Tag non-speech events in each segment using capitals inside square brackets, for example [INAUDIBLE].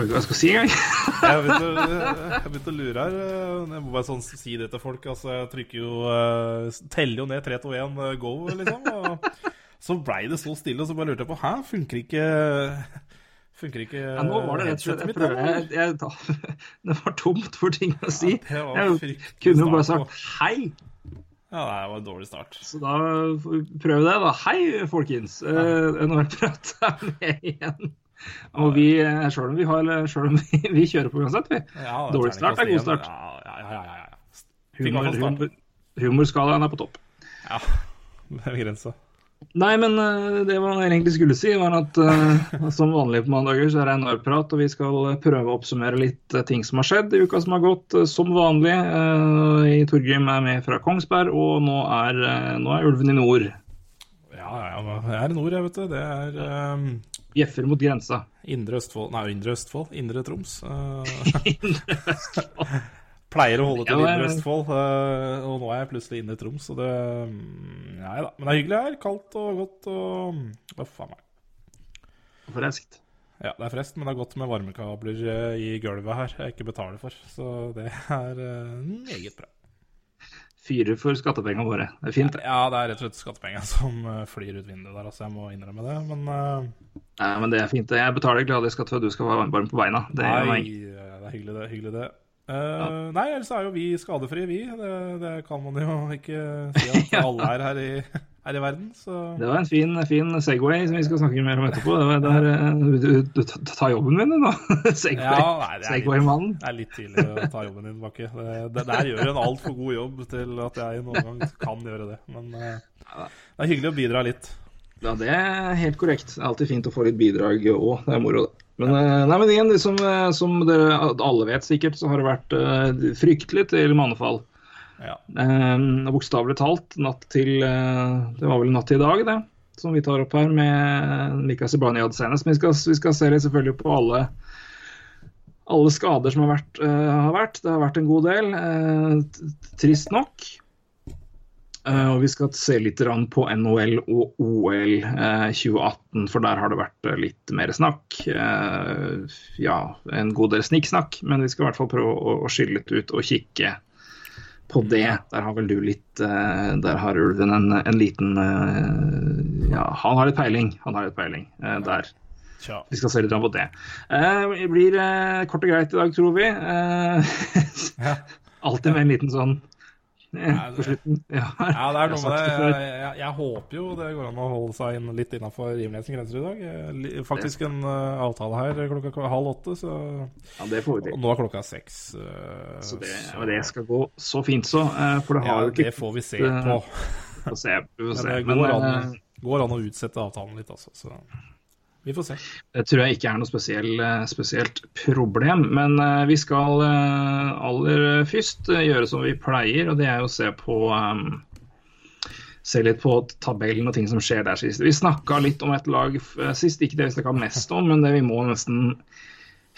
Vet ikke hva jeg skal si engang. [LAUGHS] Jeg begynte, begynt å lure her. Jeg må bare sånn si det til folk. Altså, jeg trykker jo eh, Teller jo ned 3, 2, 1, eh, go, liksom. Og så blei det så stille, og så bare lurte jeg på Hæ, funker ikke Funker ikke Ja, nå var det rett og slett jeg prøver, jeg, jeg, da, Det var tomt for ting å si. Ja, jeg kunne jo bare sagt hei. Ja, det var en dårlig start. Så da prøv vi det, da. Hei, folkens. Uh, har jeg er med igjen. Og vi, eh, selv om vi, har, selv om vi, [LAUGHS] vi kjører på uansett, vi. Ja, Dårlig start er god start. Ja, ja, ja. ja. Humor, humor, humorskalaen er på topp. Ja, [LAUGHS] det er grensa. Nei, men eh, det man egentlig skulle si, var at uh, [LAUGHS] som vanlig på mandager så er det en prat, og vi skal prøve å oppsummere litt eh, ting som har skjedd i uka som har gått. eh, Som vanlig. Uh, i Torgrim er med fra Kongsberg, og nå er, uh, nå er ulven i nord. Ja, ja, jeg er i nord, jeg, vet du. Det er um, Bjeffer mot grensa. Indre Østfold Nei, Indre Østfold. Indre Troms. indre Østfold. [LAUGHS] pleier å holde til Indre Østfold, eh, og nå er jeg plutselig inne i Troms, så det mm, Nei da. Men det er hyggelig her. Kaldt og godt og Uff a meg. Freskt. Ja, det er frest, men det er godt med varmekabler eh, i gulvet her jeg ikke betaler for. Så det er eh, meget bra. Fyrer for skattepengene våre. Det er fint, det. Ja, det er rett og slett skattepengene som eh, flyr ut vinduet der, altså. Jeg må innrømme det. Men uh... Nei, men det er fint. Jeg betaler glad skatt for at du skal være varm på beina. Det er Nei, det er hyggelig, det. Hyggelig det. Eh, Nei, ellers er jo vi skadefrie, vi. Det, det kan man jo ikke si at [LAUGHS] alle er her i, her i verden. Så Det var en fin, fin Segway som vi skal snakke mer om etterpå. Det var, det er, eh, du, du, du tar jobben min, du, nå. [LAUGHS] Segway. Ja, Segway-mannen. det er litt tidlig å ta jobben din, Bakke. Det, det der gjør en altfor god jobb til at jeg noen gang kan gjøre det. Men eh, det er hyggelig å bidra litt. Ja, det er helt korrekt. Det er alltid fint å få litt bidrag òg. Det er moro, det. Men, eh, nei, men igjen, eh, som dere alle vet sikkert, så har det vært uh, fryktelig til mannefall. Ja. Eh, Bokstavelig talt natt til eh, Det var vel natt til i dag, det. Som vi tar opp her med Mikael Zibanejad senest. Men vi skal, vi skal se litt selvfølgelig på alle alle skader som har vært, eh, har vært. Det har vært en god del. eh, trist nok. Eh, og vi skal se litt på NHL og OL eh, 2018, for der har det vært eh, litt mer snakk. Eh, ja, en god del snikksnakk, men vi skal i hvert fall prøve å, å skille litt ut og kikke på det. Der har vel du litt eh, Der har ulven en, en liten eh, Ja, han har litt peiling. Han har litt peiling eh, der. Tja. Vi skal se litt på det. Det blir kort og greit i dag, tror vi. [LAUGHS] Ja. alltid med en liten sånn på slutten. [LAUGHS] Ja, Ja, det er noe med det. Jeg, jeg, jeg håper jo det går an å holde seg inn litt innafor rimelighetens grenser i dag. Faktisk en uh, avtale her klokka halv åtte, så Ja, det får vi og til. nå er klokka seks. Uh, Så det, så- ja, det skal gå så fint så. Uh, For det ja, har jo ikke det får vi se på. [LAUGHS] på. Se. Vi får Men det går Men, an, går an å utsette avtalen litt, altså. Så vi får se. det tror jeg ikke er noe spesiell, eh, spesielt problem. Men eh, vi skal eh, aller først gjøre som vi pleier, og det er å se på eh, Se litt på tabellen og ting som skjer der sist. Vi snakka litt om et lag sist, ikke det vi snakka mest om, men det vi må nesten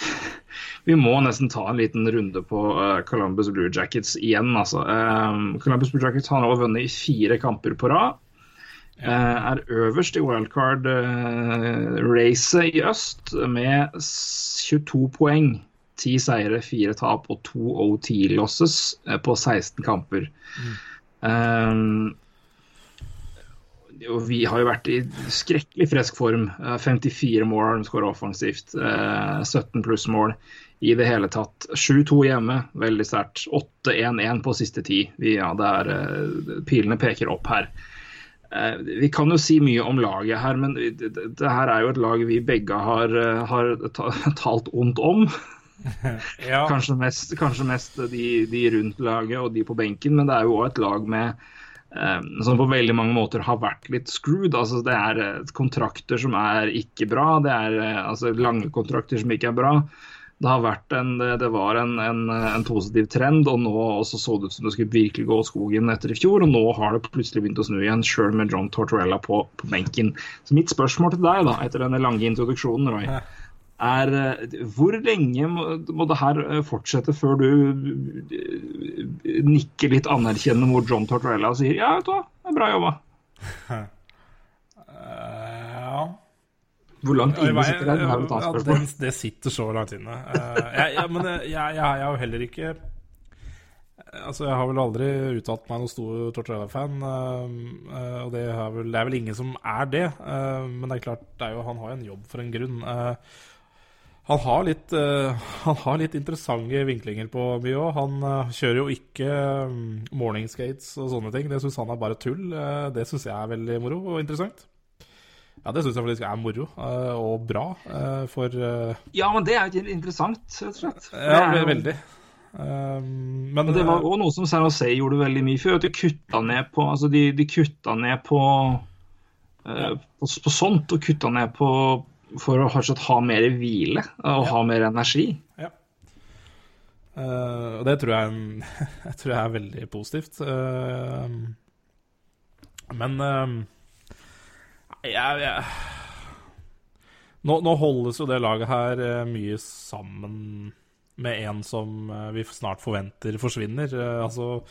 [LAUGHS] vi må nesten ta en liten runde på Columbus Blue Jackets igjen. Altså. Eh, Columbus Blue Jackets har nå vunnet i fire kamper på rad. Eh, er øverst i wildcard-racet i øst med 22 poeng. 10 seire, 4 tap og 2 OT-losses eh, på 16 kamper. Eh, og vi har jo vært i skrekkelig frisk form. Eh, 54 mål har de skåra offensivt. eh, 17 pluss mål i det hele tatt. 7-2 hjemme, veldig sterkt. 8-1-1 på siste ti. Ja, eh, pilene peker opp her. Eh, Vi kan jo si mye om laget her, men det, her er jo et lag vi begge har, eh, har [LAUGHS] talt ondt om. [LAUGHS] Ja, Kanskje mest, kanskje mest de, de rundt laget og de på benken, men det er jo òg et lag med eh, som på veldig mange måter har vært litt screwed. Altså, det er kontrakter som er ikke bra, det er altså, lange kontrakter som ikke er bra. Det har vært en, det, var en, en, en, positiv trend, og nå også så det ut som det skulle virkelig gå skogen etter i fjor. Og nå har det plutselig begynt å snu igjen, sjøl med John Tortorella på, på, benken. Så mitt spørsmål til deg, da, etter denne lange introduksjonen, Roy, er hvor lenge må, må det her fortsette før du nikker litt anerkjennende mot John Tortorella og sier ja, vet du hva, det er bra jobba? [LAUGHS] Ja. Hvor langt inne sitter det? Det, ja, det, det sitter så langt inne. Jeg, jeg, men jeg, jeg, er jo heller ikke Altså, Jeg har vel aldri uttalt meg noen stor Tortorella-fan. Og det er, vel, det er, vel, ingen som er det. men det er klart, det er jo, han har jo en jobb for en grunn. Han har, litt, uh, han har litt interessante vinklinger på mye òg. Han uh, kjører jo ikke um, morning skates og sånne ting. Det syns han er bare tull. Uh, det syns jeg er veldig moro og interessant. Ja, det syns jeg faktisk er moro og bra for Ja, men det er jo interessant, rett og slett. Ja, veldig. Um, men det var òg noe som San Jose gjorde veldig mye for. At de kutta ned på Altså, de, de kutta ned på, på, på sånt, og kutta ned på for å ha mer hvile og ja. ha mer energi. Ja. Uh, og det tror jeg, jeg, [LAUGHS] tror jeg er veldig positivt. Uh, men jeg, jeg nå, nå, holdes jo det laget her mye sammen med en som vi snart forventer forsvinner. altså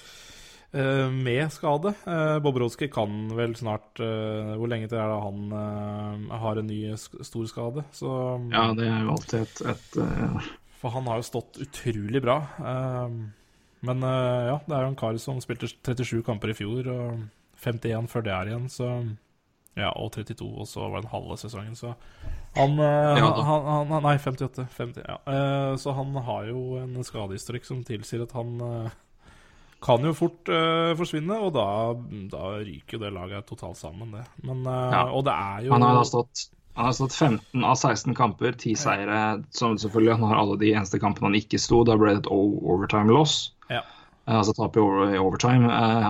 Uh, med skade. Bob Bobrovskij kan vel snart Hvor lenge til er det han har en ny stor skade? Så, ja, det er jo alltid et, et For han har jo stått utrolig bra. men ja, det er jo en kar som spilte 37 kamper i fjor, og 51 før det er igjen, så Ja, og 32, og så var det den halve sesongen, så han, ja, han, han Nei, 58. 50, ja. så han har jo en skadehistorikk som tilsier at han kan jo fort uh, forsvinne, og da, da, ryker jo det laget totalt sammen, det. Men, uh, ja. Og det er jo Han har da stått, han har stått 15 av 16 kamper, 10 seire. Som selvfølgelig Han har alle de eneste kampene han ikke sto. Da ble det et overtime loss. Ja. Uh, altså tap i overtime.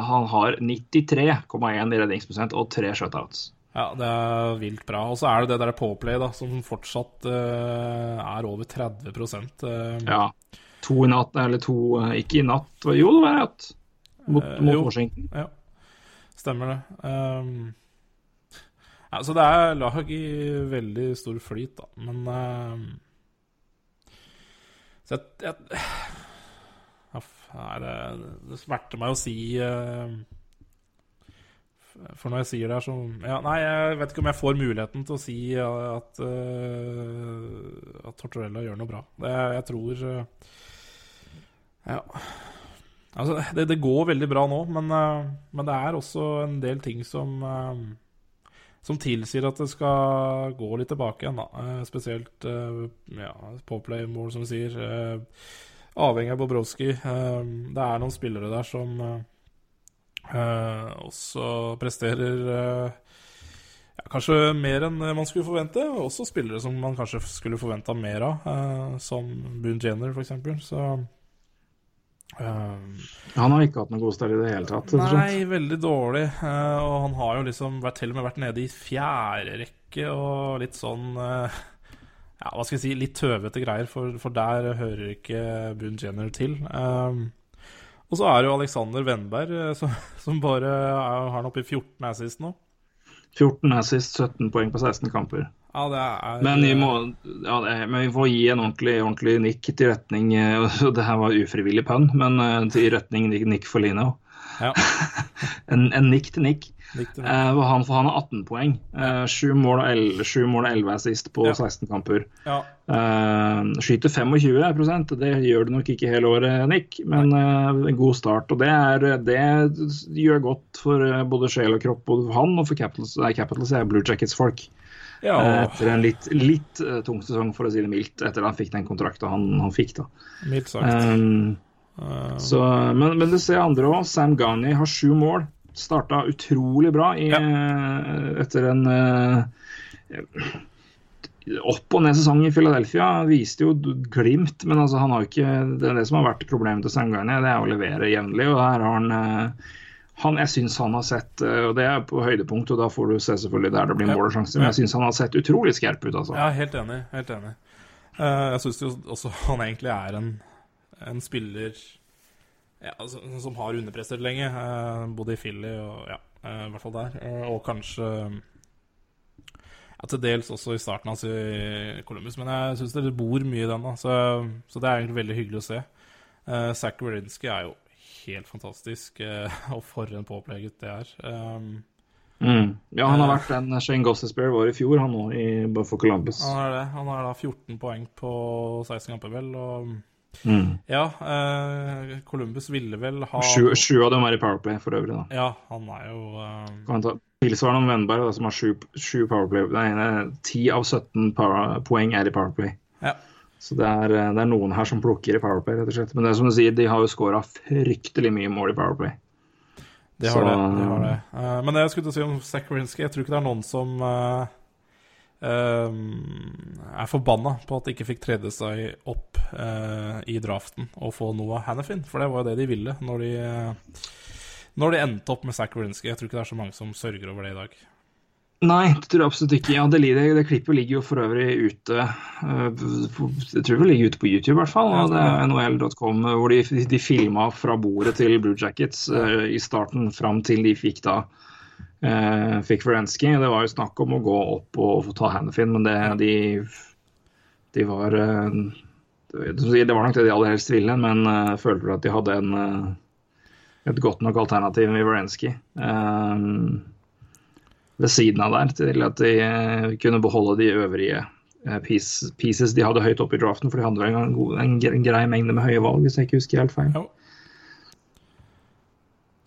han har 93,1 i redningsprosent og tre shutouts. Ja, det er vilt bra. Og så er det det der påplay da, som fortsatt er over 30% Ja. To i natt, eller to eh, Ikke i natt, jo det var i natt. Mot, uh, mot Washington. Ja, stemmer det. Um, ja, så det er lag i veldig stor flyt, da. Men um, Så jeg, jeg det, det, smerter meg å si uh, For når jeg sier det her, så ja, Nei, jeg vet ikke om jeg får muligheten til å si at, uh, at Tortorella gjør noe bra. Det, jeg tror ja. Altså, det, det, går veldig bra nå, men, men, det er også en del ting som Som tilsier at det skal gå litt tilbake igjen, da. Spesielt ja, Poplay mål, som vi sier. Avhengig av Bobrovskij. det er noen spillere der som også presterer ja, kanskje mer enn man skulle forvente. Også spillere som man kanskje skulle forventa mer av, som Boone Jenner, f.eks. Så Um, han har ikke hatt noen god stell i det hele tatt? Nei, veldig dårlig. Uh, og han har jo liksom vært, til og med vært nede i fjerde rekke og litt sånn uh, Ja, hva skal jeg si, litt tøvete greier, for, for der hører ikke Boone Jenner til. Um, og så er det jo Alexander Wenberg uh, som, [LAUGHS] som, bare er, har han oppe i 14 assist nå. 14 assist, 17 poeng på 16 kamper. Ja, det er... Men vi, må, ja, er, men, vi får gi en ordentlig, ordentlig nikk til retning [LAUGHS] uh, Det her var ufrivillig pønn, men uh, til retning Nick Folino. Ja. [LAUGHS] en, en nikk til Nick. Uh, han, for han har 18 poeng. 7 mål og 11, 7 mål og 11 assist på ja. 16 kamper. Ja. Uh, skyter 25% det gjør du nok ikke hele året, Nick, men en god start. Og det, er, det gjør godt for både sjel og kropp, både for han og for Capitals, nei, Capitals er Blue Jackets-folk. Ja. Etter en litt, litt tung sesong, for å si det mildt, etter han fikk den kontrakten han, han fikk. da. Mildt sagt. Um, så, men, men, det ser andre òg. Sam Ghani har sju mål starta utrolig bra i, ja. Eh, etter en uh, opp og ned sesong i Philadelphia. Viste jo glimt, men altså, han har ikke, det er det som har vært problemet til Sangani. Det er å levere jevnlig. og her har han uh, han, jeg syns han har sett eh, Og det er på høydepunkt, og da får du se selvfølgelig der det blir mål og sjanser. Men jeg syns han har sett utrolig skerp ut, altså. Ja, helt enig. Helt enig. Eh, jeg syns jo også han egentlig er en, en spiller ja, altså, som har underprestert lenge. Uh, både i Philly og ja, eh, i hvert fall der. Eh, og kanskje ja, til dels også i starten i Columbus. Men jeg syns det bor mye i den, da. Så, så det er egentlig veldig hyggelig å se. Uh, Zack Wierenski er jo helt fantastisk, eh, [LAUGHS] og for en påpleget det er. Um, Mm. Ja, han har vært en Shane Gossesbear var i fjor, han i, for Columbus. han er det. Han har da 14 poeng på 16 kamper, vel. Og Mm. ja, eh, Columbus ville vel ha Sju, sju av dem er i Powerplay for øvrig, da. Ja, han er jo eh, Kan ta Tilsvarende om Vennberg, da, som har sju, sju Powerplay. Nei, nei, 10 av 17 power, poeng er i Powerplay. Ja. Så det er, eh, det er noen her som plukker i Powerplay, rett og slett. Men det er som du sier, de har jo scora fryktelig mye mål i Powerplay. De har Så- det. De har det. Uh, men det jeg skulle til å si om Zakarinsky, jeg tror ikke det er noen som uh, uh, er forbanna på at de ikke fikk tredje seg opp eh, i draften å få Noah Hannafin, for det var jo det de ville når de, eh, når de endte opp med Zack Wierenski. Jeg tror ikke det er så mange som sørger over det i dag. Nei, det tror jeg absolutt ikke. Ja, det, det, det klippet ligger jo for øvrig ute eh, Jeg tror det ligger ute på YouTube, i hvert fall. Ja, det er NHL.com, hvor de, de filma fra bordet til Blue Jackets uh, i starten fram til de fikk da uh, fikk Wierenski. Det var jo snakk om å gå opp og få ta Hannifin, men det, de, de var eh, Det var nok det de aller helst ville, men uh, følte at de hadde en, uh, et godt nok alternativ i Wierenski. Uh, ved siden av der, til at de kunne beholde de øvrige piece, pieces de hadde høyt oppe i draften, for de hadde en, god, en grei mengde med høye valg, hvis jeg ikke husker helt feil. Jo.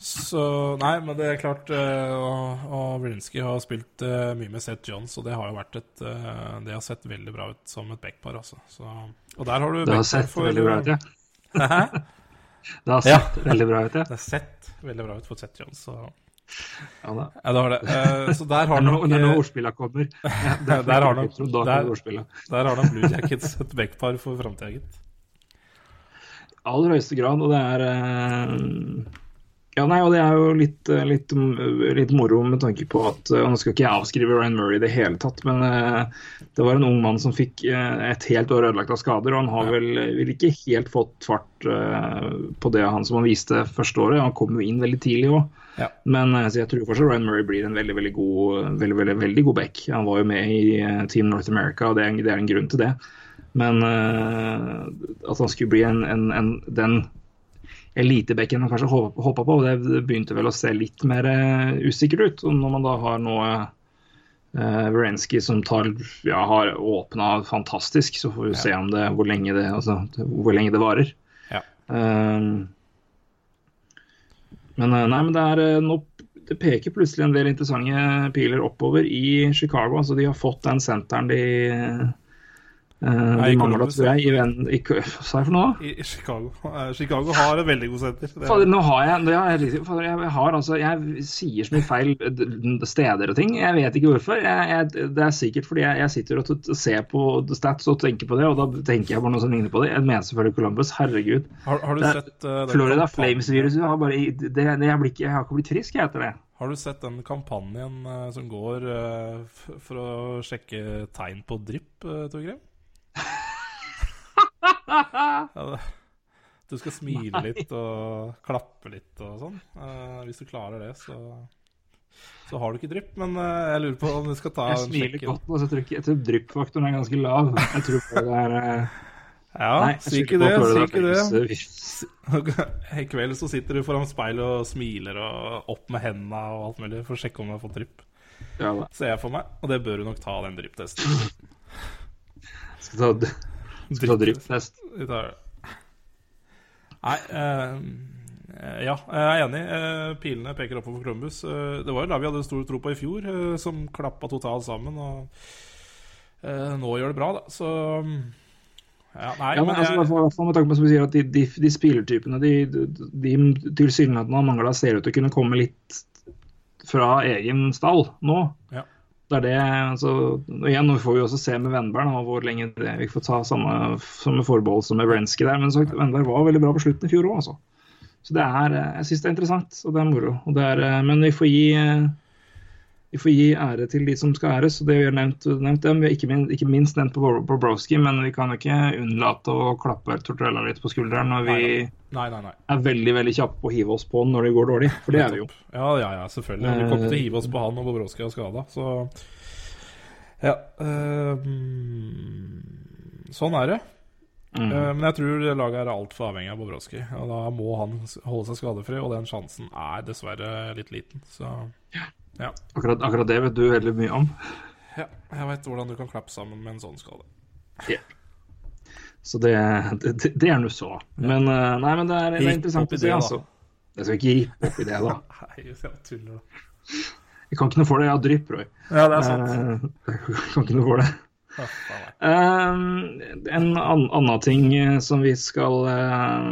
Så Nei, men det er klart uh, Og, og Wierenski har spilt eh, mye med Seth Johns, og det har jo vært et eh, Det har sett veldig bra ut som et backpar, altså. Så, og der har du Det har sett for- veldig bra ut, ja. Hæ? Det har Ja. sett veldig bra ut, ja. [LAUGHS] Det har sett veldig bra ut for Seth Johns. Så, ja da. ja, det har det. Uh, så der har nok det er nå eh, ordspilla kommer. [LAUGHS] Ja, Der- der har nok- der- Der har nok Blue Jackets et backpar for framtida, gitt. I aller høyeste grad, og det er eh, Ja, nei, og det er jo litt, eh, litt, litt moro med tanke på at og Nå skal ikke jeg avskrive Ryan Murray i det hele tatt, men eh, det var en ung mann som fikk eh, et helt år ødelagt av skader, og han har vel, vel ikke helt fått fart eh, på det han som han viste første året. Han kom jo inn veldig tidlig òg. Ja. Men eh, jeg tror fortsatt Ryan Murray blir en veldig veldig god veldig, veldig, veldig god back. Han var jo med i eh, Team North America, og det er, det er en grunn til det. Men eh, at han skulle bli en, en, en, den elitebekken kanskje håpa på, det, det begynte vel å se litt mer eh, usikkert ut. Og når man da har nå uh, Wierenski som tar, ja, har åpna fantastisk, så får vi se om det, hvor, lenge det, altså, hvor lenge det varer. Ja. Eh, men eh, nei, men det er eh, nå det peker plutselig en del interessante piler oppover i Chicago. altså De har fått den senteren de eh, Nei, de mangla, tror jeg. I, ven- i, hva sa jeg for noe? I i Chicago. Chicago har et veldig god senter. Er- Fader, nå har jeg, jeg, fader, jeg, har altså, jeg sier så mye feil steder og ting. Jeg vet ikke hvorfor. Jeg, jeg, det er sikkert fordi jeg, jeg sitter og ser på stats og tenker på det, og da tenker jeg på noe som ligner på det. Jeg mener selvfølgelig Columbus. Herregud. Har, har du Det sett uh, Florida Flames-viruset har bare det, det, jeg, blir jeg har ikke blitt frisk jeg, etter det. Har du sett den kampanjen eh, som går for å sjekke tegn på drypp, uh, Torgrim? [LAUGHS] ja, det- du skal smile litt og klappe litt og sånn. Uh, hvis du klarer det, så, så har du ikke drypp. Men uh, jeg lurer på om du skal ta Jeg en smiler sjekk. godt, og så tror jeg ikke- jeg tror dryppfaktoren er ganske lav. Jeg tror på det er uh... Ja, Nei, jeg si ikke det, si ikke det. I kveld så sitter du foran speilet og smiler og opp med hendene og alt mulig for å sjekke om du har fått drypp. Ja. Ser jeg for meg. Og det bør du nok ta, den drypptesten. Skal ta, skal tar det. Nei uh, Ja, jeg er enig. Uh, pilene peker oppover for Columbus. Uh, det var jo da vi hadde stor tro på i fjor, som klappa totalt sammen. Og eh, nå gjør det bra, da. Så ja, Nei, Ja, men men altså, jeg, hvert med tanke på som du sier, at de, de, de spillertypene de, de, de tilsynelatende har mangla, ser ut til å kunne komme litt fra egen stall nå. Ja. Det er det, altså, og igjen, Nå får vi også se med Vennberg nå, hvor lenge det, vi får ta samme, samme forbehold som med Wrenski der. Men sagt, Vennberg var veldig bra på slutten i fjor òg, altså. Så det er, eh, jeg syns det er interessant, og det er moro. Det er, eh, men vi får gi eh, vi får gi ære til de som skal æres. og det Vi har nevnt, nevnt dem. Vi har ikke, min, ikke minst nevnt på Bobrowski, men vi kan ikke unnlate å klappe Tortorella litt på skulderen når vi Nei, nei, nei. er veldig veldig kjappe på å hive oss på han når det går dårlig. For det er vi jo. Ja, ja, ja, selvfølgelig. Vi kommer til å hive oss på han når Bobrovskij er skada, så Ja. eh, sånn er det. Mm. Eh, men jeg tror laget er altfor avhengig av Bobrovskij. Og da må han holde seg skadefri, og den sjansen er dessverre litt liten. Så ja. Akkurat, akkurat det vet du veldig mye om. ja jeg veit hvordan du kan klappe sammen med en sånn skade. Så det, det, det er nå så. Men, eh, nei, men det er, det er interessant å se, altså. Jeg skal ikke rippe opp i det, da. [LAUGHS] Nei, jeg tuller, da. Jeg kan ikke noe for det. Jeg har drypp, Roy. Ja, det er sant. Eh, Jeg kan ikke noe for det. Ja. Eh, en an annen ting som vi skal uh,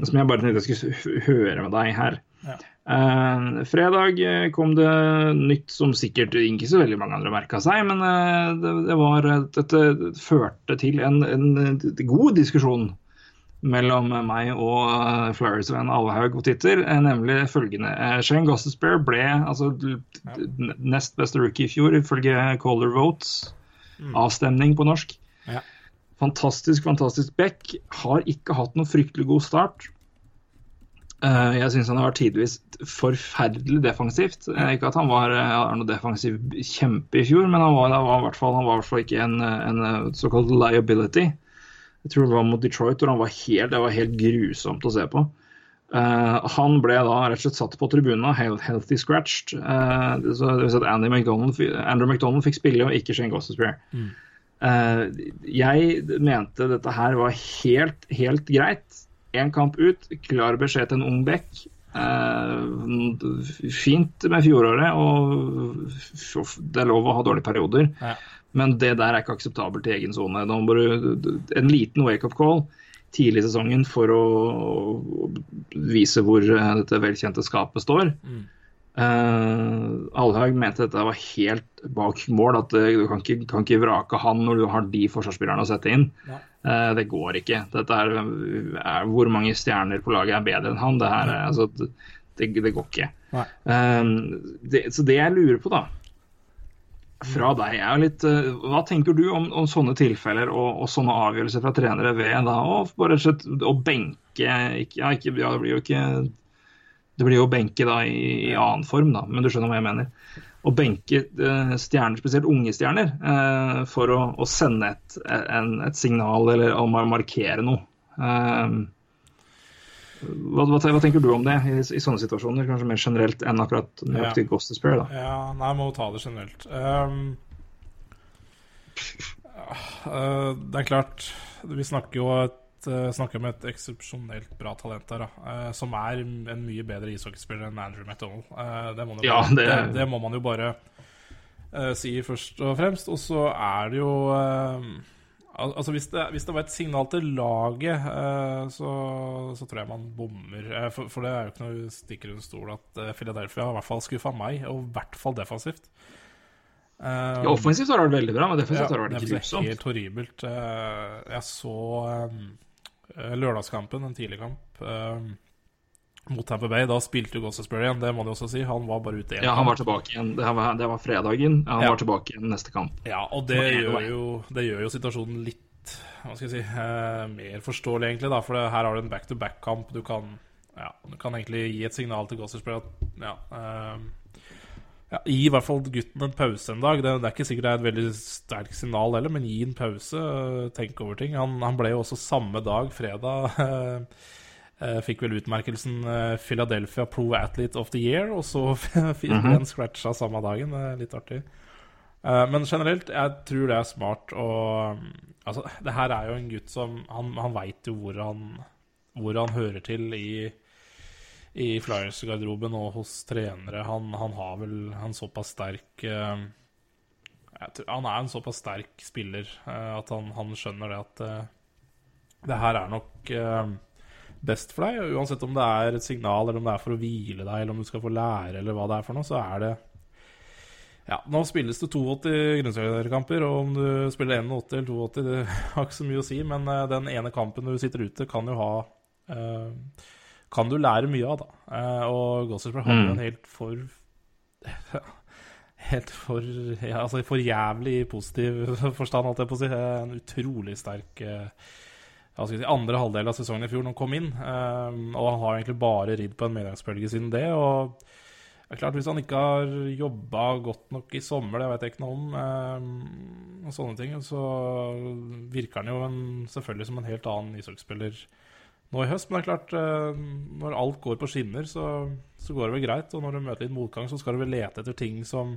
Som jeg bare tenkte jeg skulle høre med deg her. Ja. Eh, fredag eh, kom det nytt som sikkert ikke så veldig mange andre merka seg, men uh, det, det var Dette førte til en, en god diskusjon mellom meg og uh, Flyers-venn Alhaug på Twitter, nemlig følgende. Uh, Shane Gossesbear ble altså, d- nest beste rookie i fjor, ifølge Caller Votes. Avstemning på norsk. Ja. Fantastisk, fantastisk back. Har ikke hatt noen fryktelig god start. Eh, jeg syns han har vært tidvis forferdelig defensivt. Ikke at han var, eh, var noe defensiv kjempe i fjor, men han var, var, i, hvert fall, ikke en, en eh, såkalt liability. Jeg tror det var mot Detroit, hvor han var helt, det var helt grusomt å se på. Uh, han ble da rett og slett satt på tribunen, helt healthy scratched. Uh, så det vil si at Andy McDonald, Andrew McDonald fikk spille, og ikke Shane Gossespear. Uh, jeg mente dette her var helt, helt greit. Én kamp ut, klar beskjed til en ung bekk. Eh, fint med fjoråret, og det er lov å ha dårlige perioder. Ja. Men det der er ikke akseptabelt i egen sone. En liten wake-up call tidlig i sesongen for å vise hvor eh, dette velkjente skapet står. Mm. Uh, Alhaug mente dette var helt bak mål, at uh, du kan ikke, kan ikke vrake han når du har de forsvarsspillerne å sette inn. Eh, det går ikke. Dette er, er, hvor mange stjerner på laget er bedre enn han? Det, her, er- altså, det, det går ikke. Det, så det jeg lurer på, da fra deg er jo litt Hva tenker du om, om sånne tilfeller og, og sånne avgjørelser fra trenere ved da å bare å benke ikke, ja, ikke, ja, Det blir jo ikke det blir jo benke da i, i annen form, da, men du skjønner hva jeg mener. Å benke eh, stjerner, spesielt unge stjerner, eh, for å, å sende et, en, et signal eller å markere noe. Eh, hva, hva, hva tenker du om det i, i sånne situasjoner? Kanskje mer generelt enn akkurat nøyaktig Ja. Ghost Despair? da. Ja, nei, må ta det generelt. Um, uh, [LAUGHS] det er klart Vi snakker jo et, snakker med et eksepsjonelt bra talent da, eh, som er en mye bedre ishockeyspiller enn Andrew McDonald. Eh, det, må Ja, det- det, det må man jo bare eh, si først og fremst. Og så er det jo eh, Altså hvis det, hvis det var et signal til laget, eh, så, så tror jeg man bommer. Eh, for, for det er jo ikke noe stikker under stol at eh, Philadelphia har i hvert fall skuffa meg, og i hvert fall defensivt. Eh, Ja, offensivt har det vært veldig bra, men defensivt ja, har det vært grusomt. helt horribelt. Eh, Jeg så eh, lørdagskampen, en tidlig kamp, eh, mot Tamper Bay. Da spilte jo Gossesbury igjen, det må de også si. Han var bare ute igjen. Ja, han var tilbake igjen. Det var, det var fredagen. Han Ja. var tilbake igjen neste kamp. Ja, og det Og gjør, jo, det gjør jo situasjonen litt hva skal jeg si, eh, mer forståelig, egentlig. da, For det, her har du en back-to-back-kamp. Du kan ja, du kan egentlig gi et signal til Gossesbury at ja, eh, ja, Gi i hvert fall gutten en pause en dag. Det, det er ikke sikkert det er et veldig sterkt signal heller, men gi en pause. øh, Tenk over ting. Han, han ble jo også samme dag, fredag, øh, øh, fikk vel utmerkelsen Philadelphia Pro Athlete of the Year, og så [LAUGHS] fikk han scratcha samme dagen. Litt artig. Men generelt, jeg tror det er smart å Altså, det her er jo en gutt som Han, han veit jo hvor han, hvor han hører til i i Flyers-garderoben og hos trenere. Han, han har vel en såpass sterk uh, tror, Han er en såpass sterk spiller uh, at han, han skjønner det at eh, det her er nok best for deg. Uansett om det er et signal, eller om det er for å hvile deg, eller om du skal få lære, eller hva det er for noe, så er det ja, Nå spilles det 82 grunnsøkerkamper, og om du spiller 81 eller 82, det [LAUGHS] har ikke så mye å si, men den ene kampen du sitter ute, kan jo ha eh, kan du lære mye av, da. Eh, og Gossespray hadde jo en helt for Helt for ja, altså for jævlig positiv forstand, holdt jeg på å si. En utrolig sterk eh, si, andre halvdel av sesongen i fjor når han kom inn. Eh, og han har egentlig bare ridd på en medgangsbølge siden det. og det er klart, Hvis han ikke har jobba godt nok i sommer, det vet jeg ikke noe om, og sånne ting, så virker han jo en, selvfølgelig som en helt annen ishockeyspiller nå i høst. Men det er klart, eh, når alt går på skinner, så, så, går det vel greit. Og når du møter litt motgang, så skal du vel lete etter ting som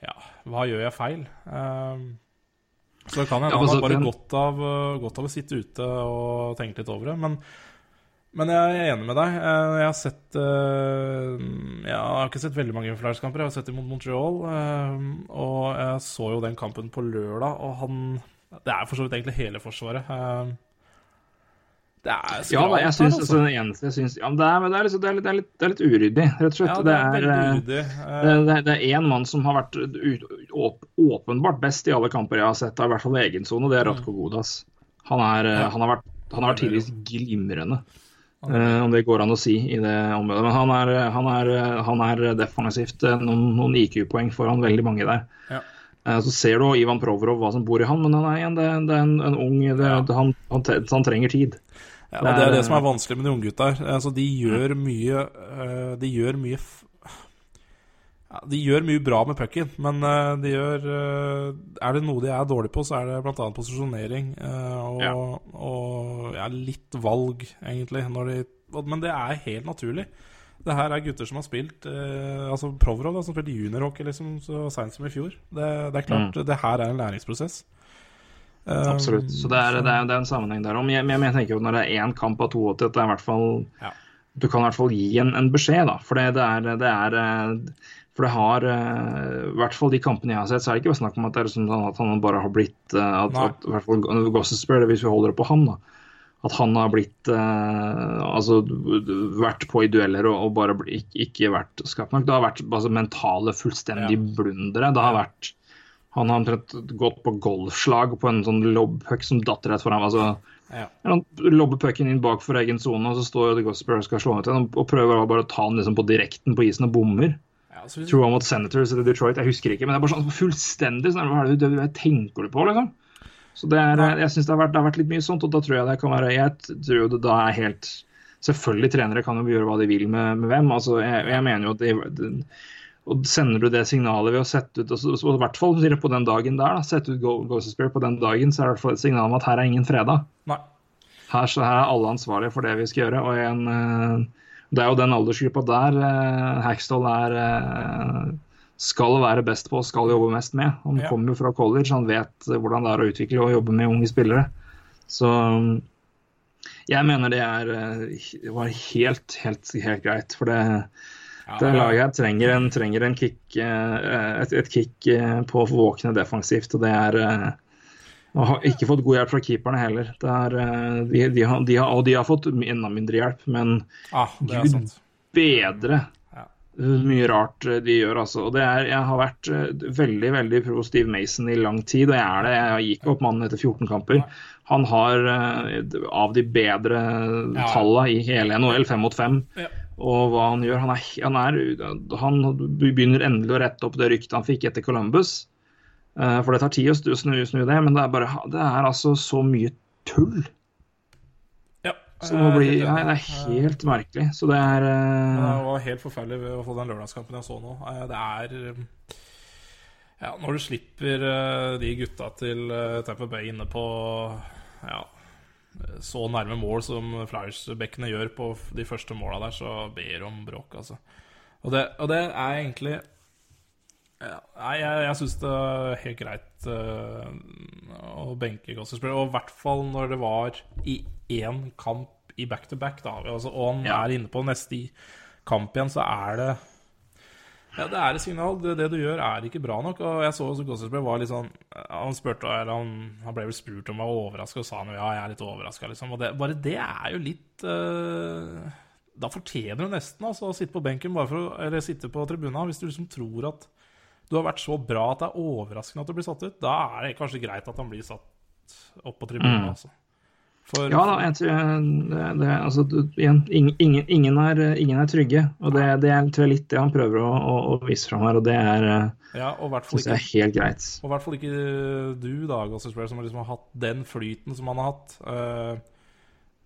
Ja, hva gjør jeg feil? Eh, så det kan hende ja, han har bare godt av, godt av, å sitte ute og tenke litt over det. Men, men jeg er enig med deg. Eh, jeg har sett Jeg har ikke sett veldig mange Flyers-kamper. Jeg har sett dem mot Montreal. Og jeg så jo den kampen på lørdag, og han Det er for så vidt egentlig hele Forsvaret. Det er så ja, da, jeg syns altså, det eneste jeg syns ja, det, er, det, er liksom, det, er litt, det, er det, er uryddig, rett og slett. Ja, det, er, det, er, det, er én mann som har vært åpenbart best i alle kamper jeg har sett, i hvert fall i egen sone, det er mm. Ratko Godas. Han, er, han, har vært, han har vært tidligvis glimrende, uh, om det går an å si i det området. Men han er, han er, han er defensivt eh, noen, noen IQ-poeng foran veldig mange der. Ja. Uh, så ser du Ivan Provorov hva som bor i han, men han er, igjen, det, er en, en ung han, han trenger tid. Ja, og Det er det som er vanskelig med de unggutta her. Altså, de gjør mye uh, De gjør mye ja, De gjør mye bra med pucken, men uh, de gjør Er det noe de er dårlige på, så er det bl.a. posisjonering og, ja. og ja, litt valg, egentlig. De, men det er helt naturlig. Det her er gutter som har spilt Altså Provrov, som spilte juniorhockey liksom, så seint som i fjor. Det, det er klart, mm. det her er en læringsprosess. Absolutt. Så det er, det er, det er en sammenheng der. Men jeg, men jeg tenker jo når det er én kamp av 82, at det er i hvert fall ja. Du kan i hvert fall gi en, en beskjed, da. For det, er, det er eh, For det har eh, I hvert fall de kampene jeg har sett, så er det ikke snakk om at det er sånn at han bare har blitt eh, at, at, I hvert fall Gossespur, hvis vi holder det på han, da. At han har blitt altså vært på i dueller og, og bare ikke, ikke vært skapt nok. Det har vært altså, mentale fullstendige ja. blundere. Det har vært han har omtrent gått på golfslag på en sånn lobpuck som datt rett foran. Altså, ja. Han lobber pucken inn bak for egen sone, og så står The Gospel skal slå ut ham og prøver bare å ta den liksom på direkten på isen og bommer. Ja, så... Tror han mot Senators eller Detroit, jeg husker ikke. Men det er bare sånn fullstendig sånn, Hva er det du tenker du på, liksom? Så det er, jeg synes det det har, vært, litt mye sånt, og da tror jeg det kan være Jeg tror det da er helt Selvfølgelig, trenere kan jo gjøre hva de vil med, med hvem. altså Jeg, jeg mener jo at det, det og sender du det signalet ved å sette ut og I hvert fall på den dagen der, da, sette ut Ghost Spirit på den dagen, så er det i hvert fall et signal om at her er ingen fredag. Her, så her er alle ansvarlige for det vi skal gjøre. og en, uh, Det er jo den aldersgruppa der uh, Hackstall er uh, skal være best på og skal jobbe mest med. Han ja. kommer jo fra college, han vet hvordan det er å utvikle og jobbe med unge spillere. Så jeg mener det er det var helt, helt, helt greit. For det det laget trenger en, trenger en kick, eh, et, et, kick eh, på å våkne defensivt. og det er eh, og har ikke fått god hjelp fra keeperne heller. Er, de, de har, de har, og de har fått enda mindre hjelp, men ah, gud bedre mye rart de gjør, altså. Og det er, jeg har vært veldig veldig pro Steve Mason i lang tid, og jeg er det. Jeg gikk opp mannen etter 14 kamper. Han har av de bedre ja. tallene i hele NHL, fem mot fem. Ja og hva han gjør. Han, er, han, er, han, begynner endelig å rette opp det ryktet han fikk etter Columbus. Uh, for det tar tid å snu, snu, det, men det er, bare, det er altså så mye tull. Ja. Bli, ja, det er helt merkelig. Så det er uh... Det var helt forferdelig å få den lørdagskampen jeg så nå. Uh, det er ja, Når du slipper de gutta til Tamper Bay inne på ja, så nærme mål som Flyers-bekkene gjør på de første måla der, så ber om bråk, altså. Og det, og det er egentlig ja, Nei, jeg, jeg syns det er helt greit uh, å benke Gossespiller. Og i hvert fall når det var i én kamp i back-to-back, -back, da. Altså, og han ja. er inne på neste kamp igjen, så er det ja, det er et signal. Det, det, du gjør, er ikke bra nok. Og jeg så også Gossesberg var litt sånn Han spurte, eller han, han ble vel spurt om han var overraska, og sa han ja, jeg er litt overraska, liksom. Og det, bare det er jo litt uh, Da fortjener du nesten altså, å sitte på benken å, eller sitte på tribuna hvis du liksom tror at du har vært så bra at det er overraskende at du blir satt ut. Da er det kanskje greit at han blir satt opp på tribunen, mm. altså. For, Ja da, jeg tror det, det, altså, igjen, ingen, ingen, er, ingen er trygge. Og det, det er tror jeg litt det han prøver å, å, å vise fram her, og det er, eh, ja, og synes jeg er helt greit. og i hvert fall ikke du, da, Gossip Square, som liksom har hatt den flyten som han har hatt. Eh,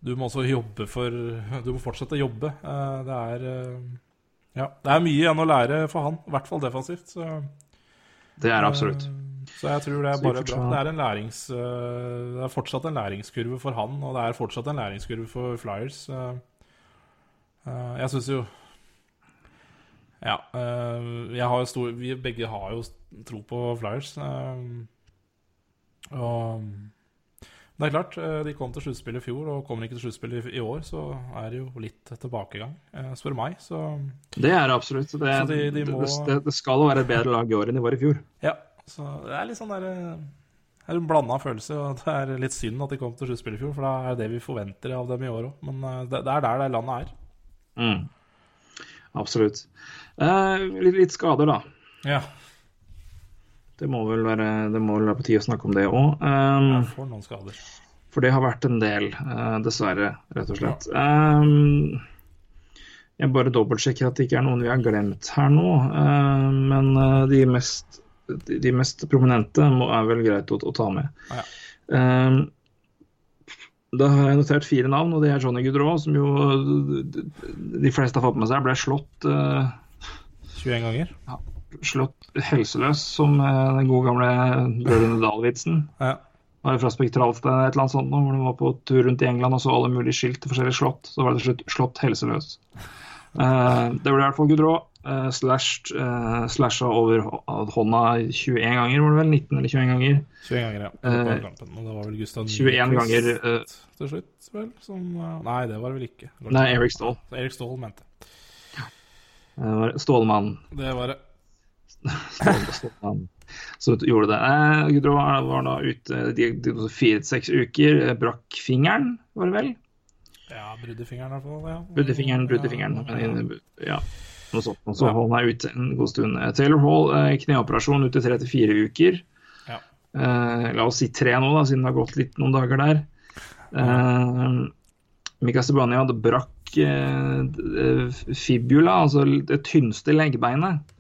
du må også jobbe for Du må fortsette å jobbe. Eh, det er eh, Ja, det er mye igjen å lære for han, i hvert fall defensivt. Så, Det er absolutt. Så jeg tror det er bare bra. Det er, en lærings, eh, det er fortsatt en læringskurve for han, og det er fortsatt en læringskurve for Flyers. Eh, eh, Jeg syns jo Ja. eh, Jeg har jo stor Vi begge har jo tro på Flyers. Og det er klart, de kom til sluttspillet i fjor, og kommer ikke til sluttspillet i i år, så er det jo litt tilbakegang, eh, spør meg. Så Det er absolutt. Det, Så de- de må- det, det, skal jo være et bedre lag i år enn de var i fjor. Ja, så det er litt sånn der eh, Det er en blanda følelse, og det er litt synd at de kom til sluttspill i fjor, for det er det vi forventer av dem i år òg. Men eh, det, er der det landet er. Mm. Absolutt. Eh, litt, litt skader, da. Ja. Det må vel være, det må vel være på tide å snakke om det òg. Jeg får noen skader. For det har vært en del, uh, dessverre, rett og slett. Um, jeg bare dobbeltsjekker at det ikke er noen vi har glemt her nå. Uh, men uh, de mest, de, mest prominente må, er vel greit å, å ta med. Ja. Um, da har jeg notert fire navn, og det er Johnny Goodrow, som jo de, fleste har fått med seg ble slått uh, 21 ganger. slått helseløs, som uh, den gode gamle Brødrene Dahl-vitsen. Ja. Var fra Spektralsted eller et eller annet sånt hvor de var på tur rundt i England og så alle mulige skilt til forskjellige slott. Så var det til slutt slått helseløs. Eh, det ble i hvert fall Gudrå. Uh, slashed, uh, slasha over hånda 21 ganger, var det vel? 19 eller 21 ganger. 21 ganger, ja. Eh, kampen. Og det var vel Gustav 21 Nyquist ganger eh, til slutt, vel? Som eh, Nei, det var det vel ikke. Det Nei, Erik Ståhl. Erik Ståhl mente Det var Stålmann. det. var det. [LAUGHS] Stål- Stålmann. Så gjorde det. Uh, Gudrå var da ute fire til seks uker. eh, Brakk fingeren, var det vel? Ja, bruddefingeren i hvert fall. Ja. Brudde fingeren, brudde Ja, ja. Ja, noe sånt. Og så holdt han ute en god stund. Eh, Taylor Hall, eh, kneoperasjon ute tre til fire uker. Ja. Eh, la oss si tre nå, da, siden det har gått litt noen dager der. Eh, Mika hadde brakk eh, eh, fibula, altså det tynneste leggbeinet,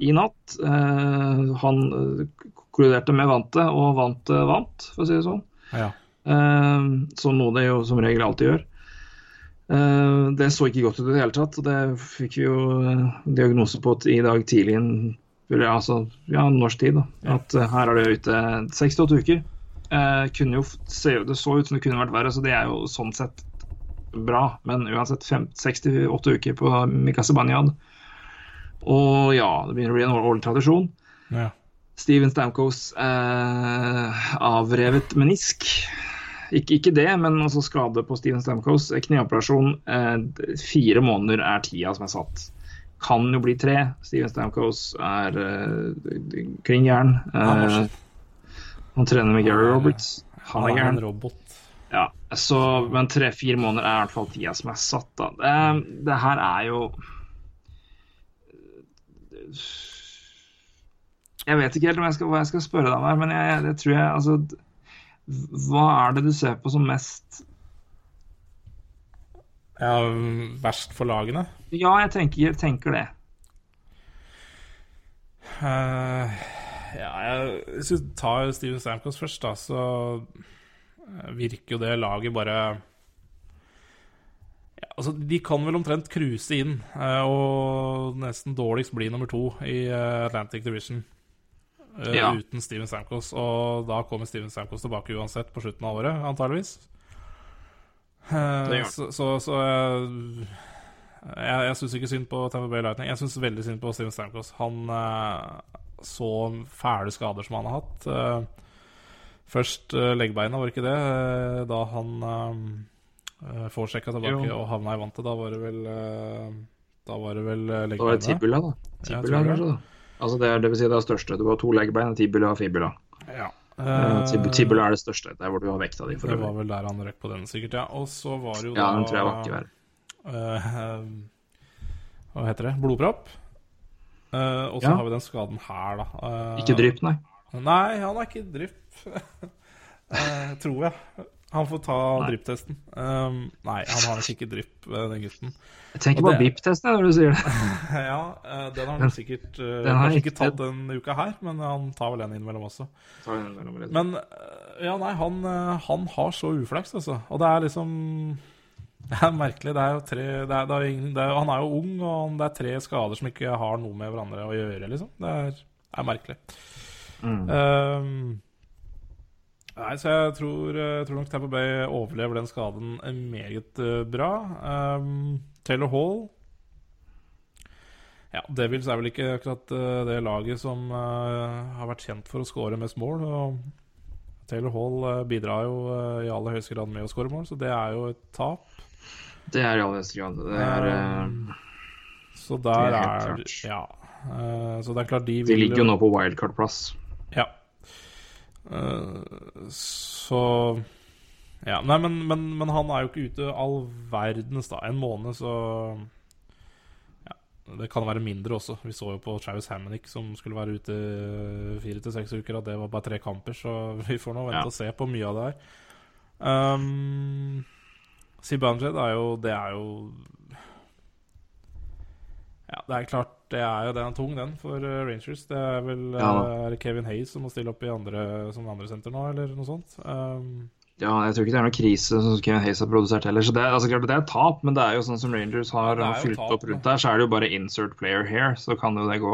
i natt. Eh, han kolliderte med vantet, og vantet vant, for å si det sånn. Ja. Eh, som noe det jo som regel alltid gjør. Eh, det så ikke godt ut i det hele tatt, og det fikk vi jo eh, diagnose på i dag tidlig, altså, ja, norsk tid. da, At eh, her er det ute 68 uker. Eh, kunne jo se, det så ut som det kunne vært verre, så det er jo sånn sett bra. Men uansett 68 uker på Mikasa Banyad. Og ja, det begynner å bli en år- årlig tradisjon. ja. Steven Stamkos eh, avrevet menisk. Ikke, ikke det, men altså skade på Steven Stamkos. Kneoperasjon. Eh, fire måneder er tida som er satt. Kan jo bli tre. Steven Stamkos er eh, kring gæren. Han er Eh, han trener med Gary Roberts. Han er en gæren. robot. Ja, så, men tre-fire måneder er i hvert fall tida som er satt. Da. Det, det her er jo Jeg vet ikke helt om jeg skal, hva jeg skal spørre deg om her, men jeg, jeg, jeg tror jeg altså Hva er det du ser på som mest Ja, verst for lagene. Ja, jeg tenker, jeg tenker det. Uh, ja, jeg, hvis vi tar Steven Stamkos først, da, så eh, virker jo det laget bare ja, altså, De kan vel omtrent cruise inn uh, og nesten dårligst bli nummer to i Atlantic Division. Eh, Ja. Uten Steven Stamkos. Og da kommer Steven Stamkos tilbake uansett på slutten av året, antageligvis. Eh, så, så, så jeg, jeg, syns ikke synd på Tamper Bay Lightning. Jeg syns veldig synd på Steven Stamkos. Han eh, så fæle skader som han har hatt. Først leggbeina, var det ikke det? Da han uh, får sjekka tilbake Jo. og havna i vantet. Da var det vel Da var det vel leggbeina. Da var det tibula, da. Ja, Tibula, tror kanskje, da. Altså det, er, det vil si det er største. Du har to leggbein, tibula og fibula. Ja. Uh, tib- Tibula er det største. Det er hvor du har vekta di. det var vel der han røk på den, sikkert. Ja. Og så var det jo Ja, den tror jeg var ikke verre. Uh, [LAUGHS] Hva heter det? Blodpropp. Uh, og så Ja. har vi den skaden her, da. Uh, Ikke drypp, nei. Nei, han er ikke drypp. [LAUGHS] Tror jeg. Han får ta drypptesten. Um, nei, han har ikke drypp, eh, den gutten. Jeg tenker på det- BIP-testen når du sier det. [LAUGHS] ja, eh, den har han sikkert uh, Den har kanskje ikke- tatt denne uka her, men han tar vel den innimellom også. Men eh, ja, nei, han, eh, han har så uflaks, altså. Og det er liksom Det er merkelig. Det er jo tre det er, det er ingen, det er, Han er jo ung, og det er tre skader som ikke har noe med hverandre å gjøre, liksom. Det er, er merkelig. Um, nei, så jeg tror, jeg tror nok Tampa Bay overlever den skaden meget eh, bra. Um, Taylor Hall ja, Devils er vel ikke akkurat eh, det laget som uh, har vært kjent for å skåre mest mål. Og Taylor Hall eh, bidrar jo uh, i aller høyeste grad med å skåre mål, så det er jo et tap. Det er i aller høyeste grad. Det er, eh, Um, Så der det er er. Ja. Uh, så det er klart de de ligger jo nå på wildcard-plass. Ja. Eh, så Ja, nei, men, men, men han er jo ikke ute all verdens, da. En måned, så Ja, det kan være mindre også. Vi så jo på Travis Hammonick som skulle være ute fire til seks uker, at det var bare tre kamper, så [LAUGHS] vi får nå vente Ja. og se på mye av det her. Um, Sibanjed er jo Det er jo Ja, det er klart det er jo Den er tung, den, for eh, Rangers. Det er vel Ja eh, er Kevin Hayes som må stille opp i andre, som andre senter nå, eller noe sånt. Um, Ja, jeg tror ikke det er noen krise som Kevin Hayes har produsert heller. Så det, er- altså, klart, det er et tap, men det er jo sånn som Rangers har er fylt tap, opp rundt der, så er det jo bare insert player here, så kan jo det gå.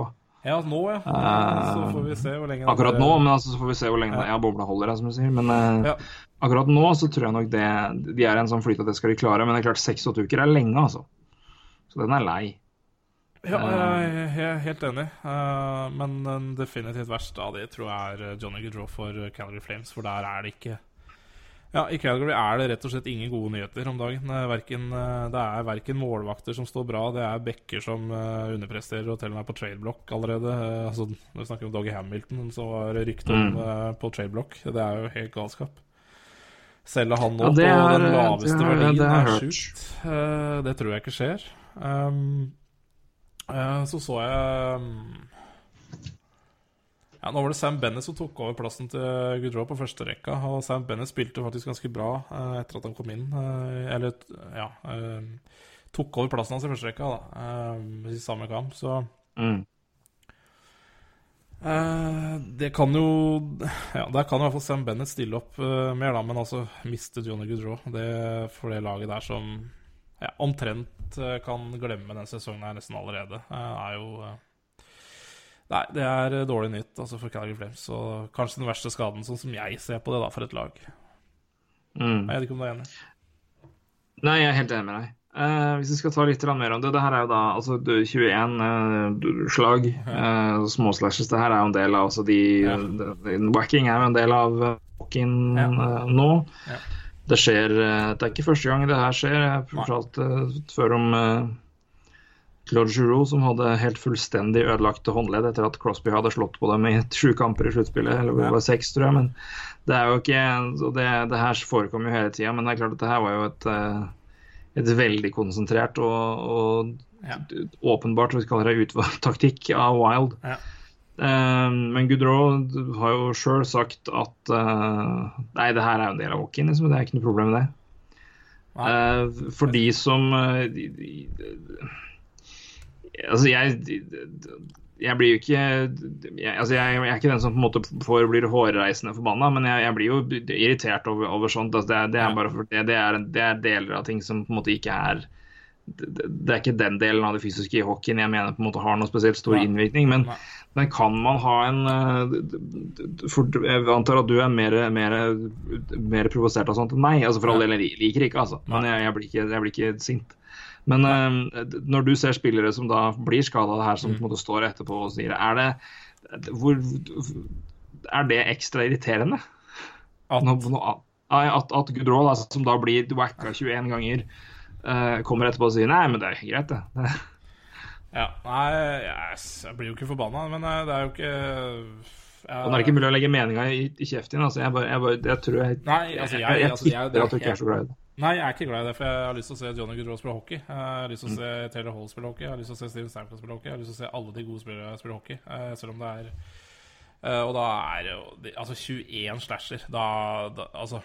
ja, nå, ja. Eh, så får vi se hvor lenge Akkurat det- nå, men altså, så får vi se hvor lenge Ja. ja, bobla holder, som du sier. Men Ja. akkurat nå så tror jeg nok det De er i en sånn flyt at det skal de klare, men det er klart seks-åtte uker er lenge, altså. Så den er lei. Ja, jeg jeg er helt enig. Eh, men den definitivt verste av det tror jeg er Johnny Goodrow for Calgary Flames, for der er det ikke Ja, I Calgary er det rett og slett ingen gode nyheter om dagen. Eh, Hverken, eh, det er verken målvakter som står bra, det er backer som eh, underpresterer og til og med er på tradeblokk allerede. Eh, altså, Når vi snakker om Doggy Hamilton, så var det rykte om Mm. eh, på tradeblokk. Det er jo helt galskap. Selge han nå Ja, på den laveste det er- det er, jeg er sjukt. Eh, det tror jeg ikke skjer. Um, eh, så så jeg um, ja, Nå var det Sam Bennett som tok over plassen til Goodrow på første rekka. Og Sam Bennett spilte faktisk ganske bra eh, etter at han kom inn. eh, eller, ja eh, Tok over plassen hans i første rekka da, eh, i samme kamp. Så Mm. Eh, det kan jo Ja, der kan i hvert fall Sam Bennett stille opp eh, mer, da, men altså mistet Johnny Goodrow. Det for det laget der som ja, omtrent eh, kan glemme den sesongen her nesten allerede, eh, er jo eh, Nei, det er dårlig nytt altså for Calgary Flames. Og kanskje den verste skaden, sånn som jeg ser på det, da, for et lag. Mm. Jeg vet ikke om du er enig? Nei, jeg er helt enig med deg. Uh, hvis vi skal ta litt mer om det Det her er jo da altså 21 uh, slag, uh, småslashes. Det her er jo en del av altså de, Ja. de, de- Whacking er jo en del av hockeyen nå. Ja. Det skjer eh, Det er ikke første gang det her skjer. Jeg fortalte før om uh, Claude Giroux som hadde helt fullstendig ødelagte håndledd etter at Crosby hadde slått på dem i [LAUGHS] sju kamper i sluttspillet. Eller det var seks, tror jeg. Men det er jo ikke Og det, det her forekommer jo hele tida. Men det er klart at det her var jo et eh, et veldig konsentrert og, og Ja. åpenbart hva vi kaller det utvalgt [LAUGHS] taktikk av Wild. Ja. Eh, men Goodrow har jo sjøl sagt at eh, nei, det her er jo en del av hockeyen, liksom. Det er ikke noe problem med det. Nei. Eh, for de som eh, Altså, jeg jeg blir jo ikke jeg, altså jeg, jeg er ikke den som på en måte får, blir hårreisende forbanna, men jeg, jeg blir jo irritert over, over sånt. Altså det, det, er for, det, det, er, det er deler av ting som på en måte ikke er det, er ikke den delen av det fysiske i hockeyen jeg mener på en måte har noe spesielt stor innvirkning. Men. Men kan man ha en eh, for Jeg antar at du er mer, mer, mer provosert av sånt enn meg. Altså For all del, jeg liker ikke, altså. Men jeg, jeg, blir ikke, jeg blir ikke sint. Men uh, når du ser spillere som da blir skada her, som på en måte står etterpå og sier Er det hvor, Er det ekstra irriterende? At- Nå- nå- at, at Gudrå, altså, som da blir wacka 21 ganger, uh, kommer etterpå og sier Nei, men det er greit, det. Ja, nei, jeg, jeg blir jo ikke forbanna, men eh, det er jo ikke jeg, Og det er ikke mulig å legge meninga i, i kjeften din. Altså, jeg, bare, jeg, bare, jeg tror jeg Nei, altså, jeg- jeg, jeg, altså, jeg- det, at du ikke er så glad i det. Nei, jeg er ikke glad i det, for jeg har lyst til å se Johnny Goodrow spille hockey. Jeg har lyst til å se Taylor Hall spille hockey, jeg har lyst til å se Steven Stamford spille hockey. Jeg har lyst til å se alle de gode spillere spille hockey, eh, selv om det er eh, Og da er det jo Altså, 21 slasher, da, da Altså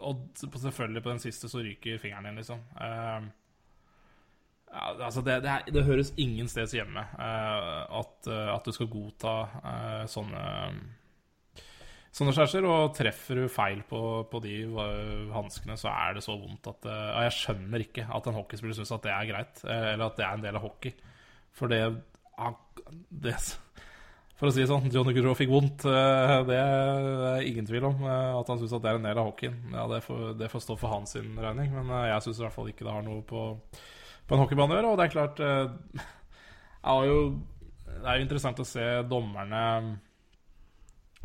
Og selvfølgelig på den siste så ryker fingeren din, liksom. Ja, altså det, det, det, høres ingen steds hjemme eh, at, eh, at, du skal godta eh, sånne sånne skjærser. Og treffer du feil på, på de hanskene, så er det så vondt at ja, Jeg skjønner ikke at en hockeyspiller syns at det er greit, eller at det er en del av hockey. For det, det For å si det sånn, Johnny Gaudreau fikk vondt. Det er ingen tvil om. At han syns at det er en del av hockeyen. Ja, det får, det får stå for hans regning, men jeg syns i hvert fall ikke det har noe på på en hockeybane å gjøre. Og det er klart er jo, Det er jo interessant å se dommerne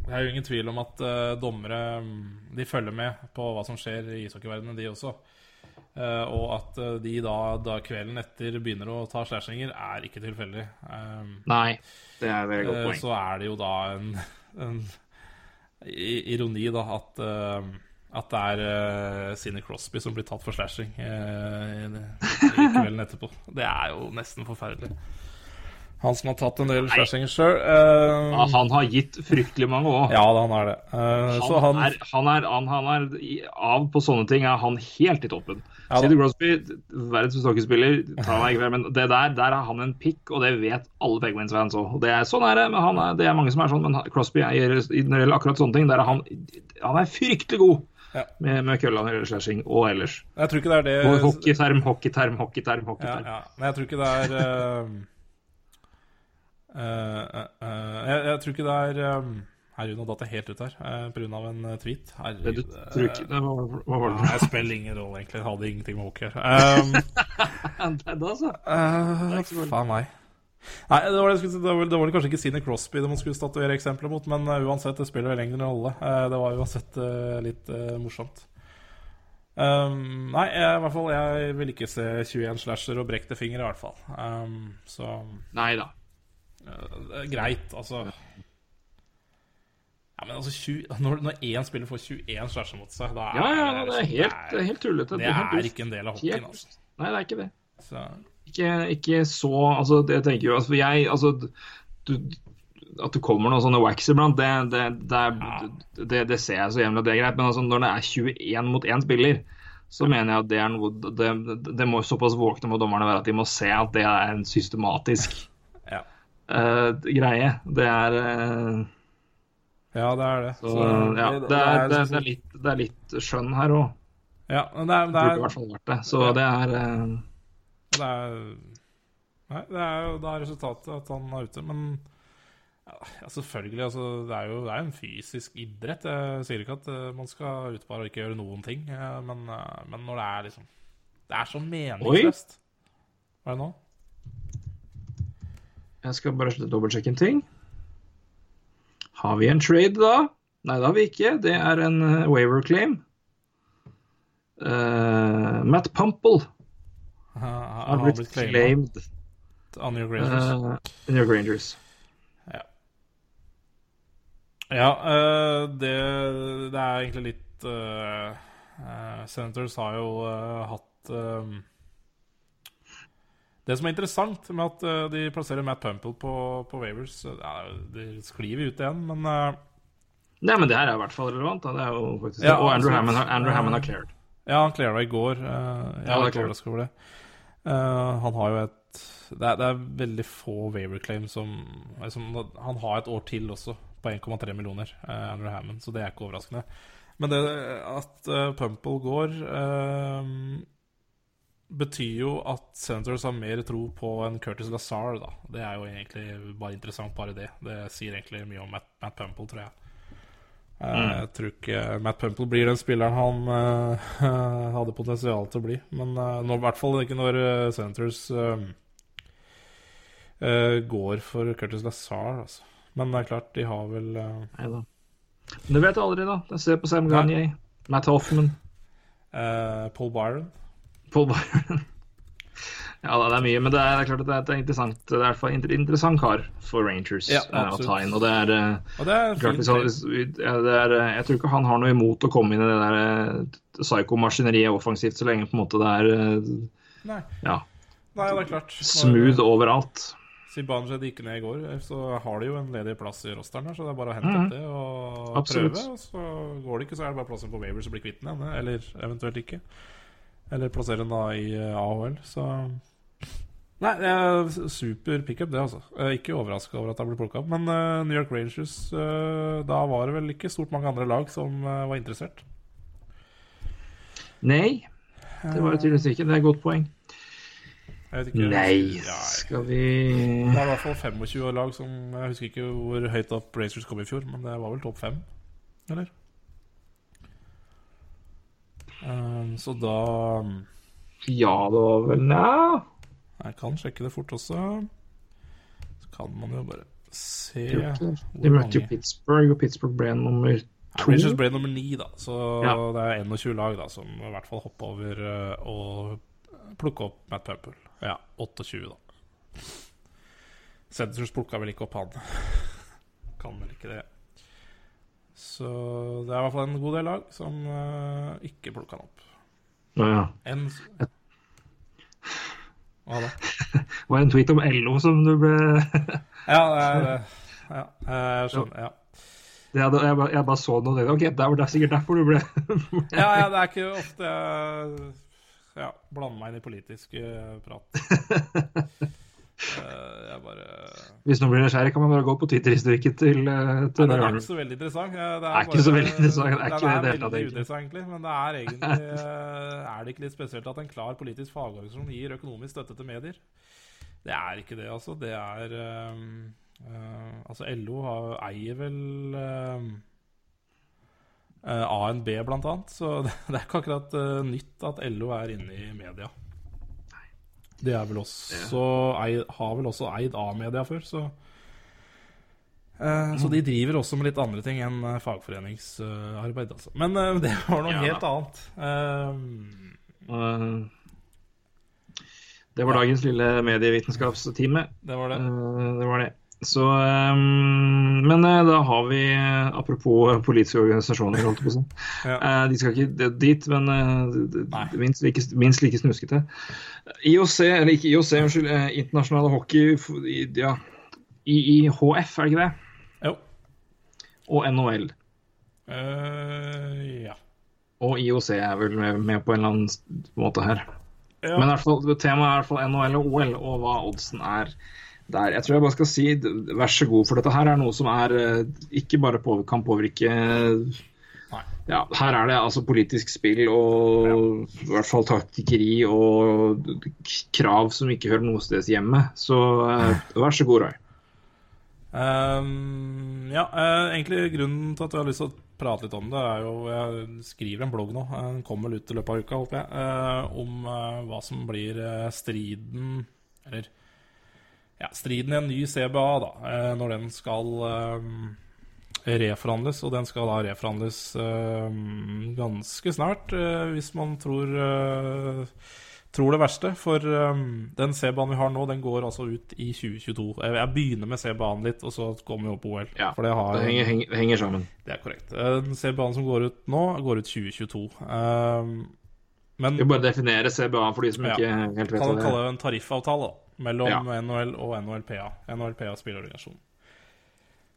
Det er jo ingen tvil om at uh, dommere de følger med på hva som skjer i ishockeyverdenen, de også. Uh, og at uh, de da, da, kvelden etter begynner å ta slashinger, er ikke tilfeldig. Um, Nei, det er veldig godt poeng. Så er det jo da en, en ironi, da, at at det er uh, Sidney Crosby som blir tatt for slashing uh, i kvelden etterpå. Det er jo nesten forferdelig. Han som har tatt en del slashinger sjøl. Uh, ja, han har gitt fryktelig mange òg. Ja, han er det. Uh, han, han... Er, han, er, han, han, er, av på sånne ting er han helt i toppen. Ja, Sidney Crosby, verdens hockeyspiller, men det der, der er han en pikk, og det vet alle Penguins-fans òg. Sånn er det. men er, det er mange som er sånn, men Crosby er, når det gjelder akkurat sånne ting, der er han, han er fryktelig god. Ja. Med, med køllene eller slashing og ellers. Jeg tror ikke det er det og Hockeyterm, hockeyterm, hockeyterm. hockeyterm. Ja, ja. Men jeg tror ikke det er uh, uh, uh, jeg, jeg, tror ikke det er um, Herregud, nå datt jeg helt ut her uh, pga. en tweet. Herregud. Du tror ikke det? Hva var det? Jeg spiller ingen rolle, egentlig. Jeg hadde ingenting med hockey her. Um, [LAUGHS] det er da, så. Uh, faen meg. Nei, det var, det, det, var, det var kanskje ikke Sine Crosby det man skulle statuere eksempler mot, men uh, uansett, det spiller vel ingen rolle. Uh, det var uansett uh, litt morsomt. Um, nei, jeg, i hvert fall jeg vil ikke se 21 slasher og brekte fingre, i hvert fall. Um, så Nei da. greit, altså. Ja, men altså 20, Når, én spiller får 21 slasher mot seg, da er ja, ja, det, er helt, det er helt tullete. Det, det er ikke en del av hockeyen. Altså. Nei, det er ikke det. Så ikke, ikke så Altså, jeg tenker jo altså, jeg, altså du, At det kommer noen sånne wax iblant, det, det, det, det, det ser jeg så jevnlig at det er greit. Men altså, når det er 21 mot 1 spiller, så mener jeg at det er noe Det, det må såpass våkne må dommerne være at de må se at det er en systematisk [LAUGHS] ja. uh, greie. Det er uh, Ja, det er det. Så, så, ja, det, er, det, er litt, det, er, litt, skjønn her òg. Ja, det, er, det er, burde i hvert fall vært det. Så det er uh, det er Nei, det er jo da resultatet at han er ute. Men ja, selvfølgelig, altså, det er jo det er en fysisk idrett. Jeg sier ikke at uh, man skal ut bare og ikke gjøre noen ting, uh, men, uh, men, når det er liksom Det er så meningsløst. Hva er det nå? Jeg skal bare dobbeltsjekke en ting. Har vi en trade, da? Nei, det har vi ikke. Det er en waiver claim. Matt Pumple han har blitt claimed. Av New Grangers. Uh, New Grangers. Rangers. Ja. Ja, uh, det, det, er egentlig litt uh, Senators har jo hatt Det som er interessant med at de plasserer Matt Pumple på, på Wavers ja, De sklir ut igjen, men Nei, men det her er i hvert fall relevant. Da. Det er jo faktisk ja, Og Andrew Hammond, Andrew Hammond har cleared. Ja, han cleara i går. jeg ja, var ikke overraska over det. Uh, han har jo et det er, det er, veldig få waiver claim som, altså, Han har et år til også, på 1,3 millioner, uh, Andrew Hammond, så det er ikke overraskende. Men det at uh, Pumple går, betyr jo at Senators har mer tro på en Curtis Lazar, da. Det er jo egentlig bare interessant, bare det. Det sier egentlig mye om Matt, Matt Pumple, tror jeg. Mm. Jeg tror ikke Matt Pumple blir den spilleren han uh, [LAUGHS] hadde potensial til å bli. Men uh, nå, i hvert fall ikke når uh, Senators går for Curtis Lazar, altså. Men det er klart, de har vel Nei da. Men det vet aldri, da. Jeg ser på Sam Gagne, Matt Hoffman. Paul Byron. Paul Byron. [LAUGHS] Ja, det er mye, men det er, det er klart at det er et interessant Det er i hvert fall en interessant kar for Rangers ja, uh, å ta inn. Og det er, uh, og det er klart, liksom, det er, Jeg tror ikke han har noe imot å komme inn i det der psykomaskineriet offensivt, så lenge på en måte det er Nei. Ja. Nei, det er klart. Smooth overalt. Zibanejad gikk ned i går, så har de jo en ledig plass i rosteren her, så det er bare å hente opp det og Absolutt. prøve. Og så går det ikke, så er det bare plassen på Wavers og bli kvitt den ene, eller eventuelt ikke. Eller plassere den da i eh, AHL, så Nei, det er super pickup, det, altså. Er ikke overraska over at han ble plukka opp. Men eh, New York Rangers, eh, da var det vel ikke stort mange andre lag som eh, var interessert. Nei, det var det tydeligvis ikke. Det er et godt poeng. Ikke, Nei, skal vi Det er i hvert fall 25 lag som Jeg husker ikke hvor høyt opp Rangers kom i fjor, men det var vel topp fem, eller? Så da Ja, det var vel Nja. Jeg kan sjekke det fort også. Så kan man jo bare se De møtte jo Pittsburgh, og Pittsburgh ble nummer to. Rangers ble nummer ni, da. Så Ja. det er 21 lag da som i hvert fall hopper over uh, og plukker opp Matt Pumple. Ja, 28, da. Senators plukka vel ikke opp han. [LAUGHS] kan vel ikke det. Så det er i hvert fall en god del lag som uh, ikke plukka han opp. Ja, ja. En Hva da? [LAUGHS] Det var en tweet om LO som du ble [LAUGHS] Ja, det. Ja, jeg skjønner. Ja. Jeg, bare, jeg bare så noe og tenkte OK, det er sikkert derfor du ble [LAUGHS] Ja, ja, det er ikke ofte jeg ja, blander meg inn i politisk eh, prat. Eh, jeg bare Hvis noen blir nysgjerrig, kan man bare gå på Twitter-historikken til, til Nei, Det er ikke så veldig interessant. Ja, Det Er ikke så veldig interessant, det er ikke det er det veldig uinteressant, egentlig. Men det er egentlig eh, Er det ikke litt spesielt at en klar politisk fagorganisasjon gir økonomisk støtte til medier? Det er ikke det, altså. Det er um, uh, Altså, LO har, eier vel um, uh, ANB, blant annet. Så det, [LAUGHS] det er ikke akkurat uh, nytt at LO er inne i media. Det er vel også eid, har vel også eid A-media før, så eh, Så de driver også med litt andre ting enn eh, fagforeningsarbeid, altså. Men eh, det var noe Ja. helt annet. Det var dagens lille medievitenskapstime. det var det. Det var det. Så eh, Men eh, da har vi eh, Apropos politiske organisasjoner, holdt jeg på å si. Ja. Eh, De skal ikke dit, men eh, minst like, minst like snuskete. IOC, eller ikke IOC, unnskyld. eh, Internasjonale hockey Ja, IIHF, er det ikke det? Jo. Og NHL. Uh, ja. Og IOC er vel med, med på en eller annen måte her. ja. Men i hvert fall, temaet er i hvert fall NHL og OL, og hva oddsen er der. Jeg tror jeg bare skal si vær så god, for dette her er noe som er eh, ikke bare på, kan påvirke ja, Her er det altså politisk spill og i hvert fall taktikkeri og krav som ikke hører noe sted hjemme. Så eh, vær så god, Roy. Um, ja, eh, egentlig grunnen til at jeg har lyst til å prate litt om det, er jo Jeg skriver en blogg nå, den kommer ut i løpet av uka, håper jeg, om hva som blir striden Eller ja, striden i en ny CBA, da, eh, når den skal eh, reforhandles. Og den skal da reforhandles eh, ganske snart, hvis man tror tror det verste, for den C-banen vi har nå, den går altså ut i 2022. Jeg, begynner med C-banen litt, og så kommer vi opp på OL. Ja, for det, har, Det henger, henger, det henger sammen. det er korrekt. Den C-banen som går ut nå, går ut 2022. Men Vi bare definere CBA for de som Ja. ikke helt vet kan det kalle er. det en tariffavtale da, mellom Ja. NHL og NHLPA. NHLPA spillerorganisasjonen.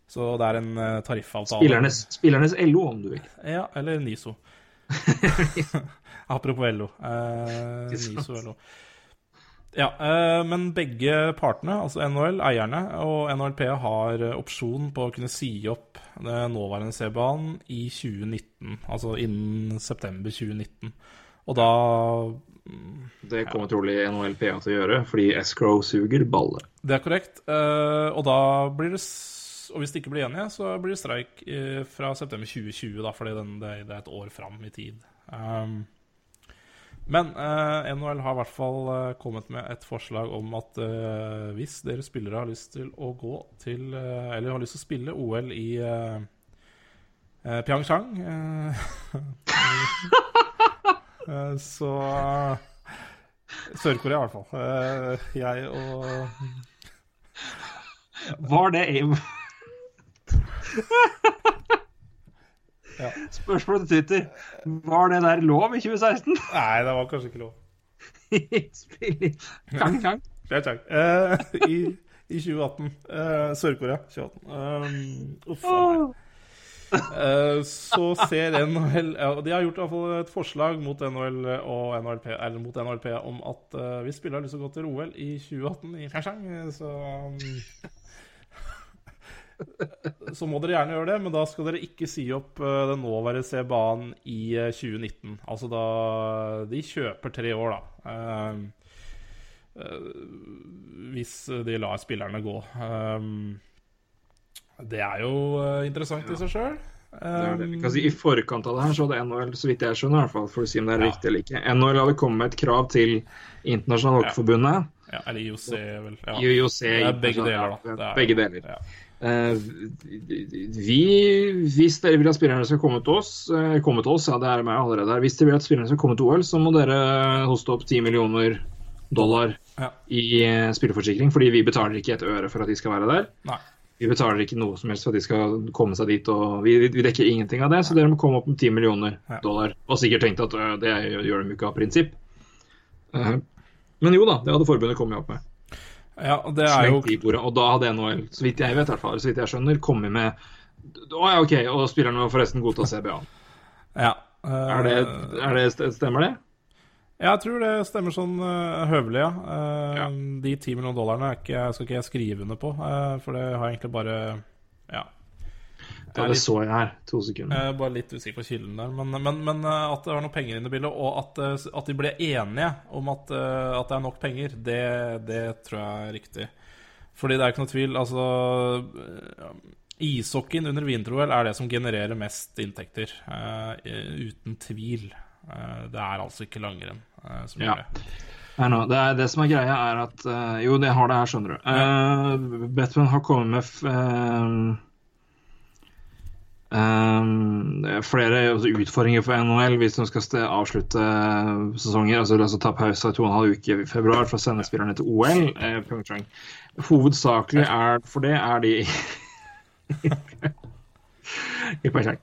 Så det er en eh, tariffavtale. Spillernes, spillernes LO, om du vil. [LAUGHS] Ja, eller NISO. [LAUGHS] Apropos LO. Eh, NISO LO. Ja, eh, men begge partene, altså NHL, eierne, og NHLPA har opsjon på å kunne si opp den nåværende CBA-en i 2019. Altså innen september 2019. Og da Det kommer trolig NHLPA til å gjøre, fordi Escrow suger balle. Det er korrekt. eh, og da blir det Og hvis de ikke blir enige, så blir det streik eh, fra september 2020, da, fordi den, det, er et år fram i tid. Um, men eh, NHL har i hvert fall kommet med et forslag om at hvis dere spillere har lyst til å gå til Eller har lyst til å spille OL i Pyeongchang [LAUGHS] Så Sør-Korea, i hvert fall. Eh, jeg og Var det aim? [LAUGHS] Ja. Spørsmål til Twitter. Var det der lov i 2016? [LAUGHS] Nei, det var kanskje ikke lov. Spill i Kang Kang. Tjang, [LAUGHS] tjang. Eh, i, i 2018. Uh, Sør-Korea 2018. Um, uff a meg. Eh, så ser NHL ja, De har gjort i hvert fall et forslag mot NHL og NHLP, mot NHLP om at hvis spillere har lyst til å gå til OL i 2018 i Pyeongchang, så um, Så må dere gjerne gjøre det, men da skal dere ikke si opp den nåværende CBA-en i 2019. Altså da De kjøper tre år, da. hvis de lar spillerne gå. Um, det er jo interessant interessant i seg sjøl. Um, si, I forkant av det her så hadde NHL, så vidt jeg skjønner, i hvert fall, for å si om det er ja. riktig eller ikke NHL hadde kommet med et krav til Internasjonale Hockeyforbundet. Ja. ja. eller IOC, vel. Ja. IOC, det er begge deler, da. Er, begge deler. Ja. Uh, vi, hvis dere vil at spillerne skal komme til oss, uh, komme til oss, ja det er meg allerede her. Hvis dere vil at spillerne skal komme til OL, så må dere hoste opp 10 millioner dollar ja. i uh, spilleforsikring, fordi vi betaler ikke et øre for at de skal være der. Nei. Vi betaler ikke noe som helst for at de skal komme seg dit. og Vi, vi dekker ingenting av det, så dere må komme opp med 10 millioner dollar. Og sikkert tenkt at øh, det gjør de ikke av prinsipp. Uh, men jo da, det hadde forbundet kommet opp med. Ja, det er jo... Bordet, og da hadde NHL, så vidt jeg vet, fall, så vidt jeg skjønner, kommet med Å ja, OK, og spillerne må forresten godta CBA. Ja. Uh... Er det, er det, stemmer det? Jeg tror det stemmer sånn uh, høvelig, ja. Uh, ja. De ti millioner dollarene ikke, skal ikke jeg skrive under på, uh, for det har jeg egentlig bare Ja. Det det så jeg her. To sekunder. Er bare litt usikker på kilden der. Men, men, men at det var noe penger inne i bildet, og at, at, de ble enige om at, at det er nok penger, det, det, tror jeg er riktig. Fordi det er ikke noe tvil. Altså Ishockeyen under vinter-OL er det som genererer mest inntekter. uten tvil. Det er altså ikke langrenn. Eh, som ja. Nå, det, er, det, som er greia, er at uh, Jo, det har det her, skjønner du. Uh, Batman har kommet med uh, uh, flere utfordringer for NHL hvis de skal avslutte sesonger. Altså, altså ta pause to og en halv uke i februar for å sende spillerne til OL. Hovedsakelig er for det er de [LAUGHS] i Pyeongchang.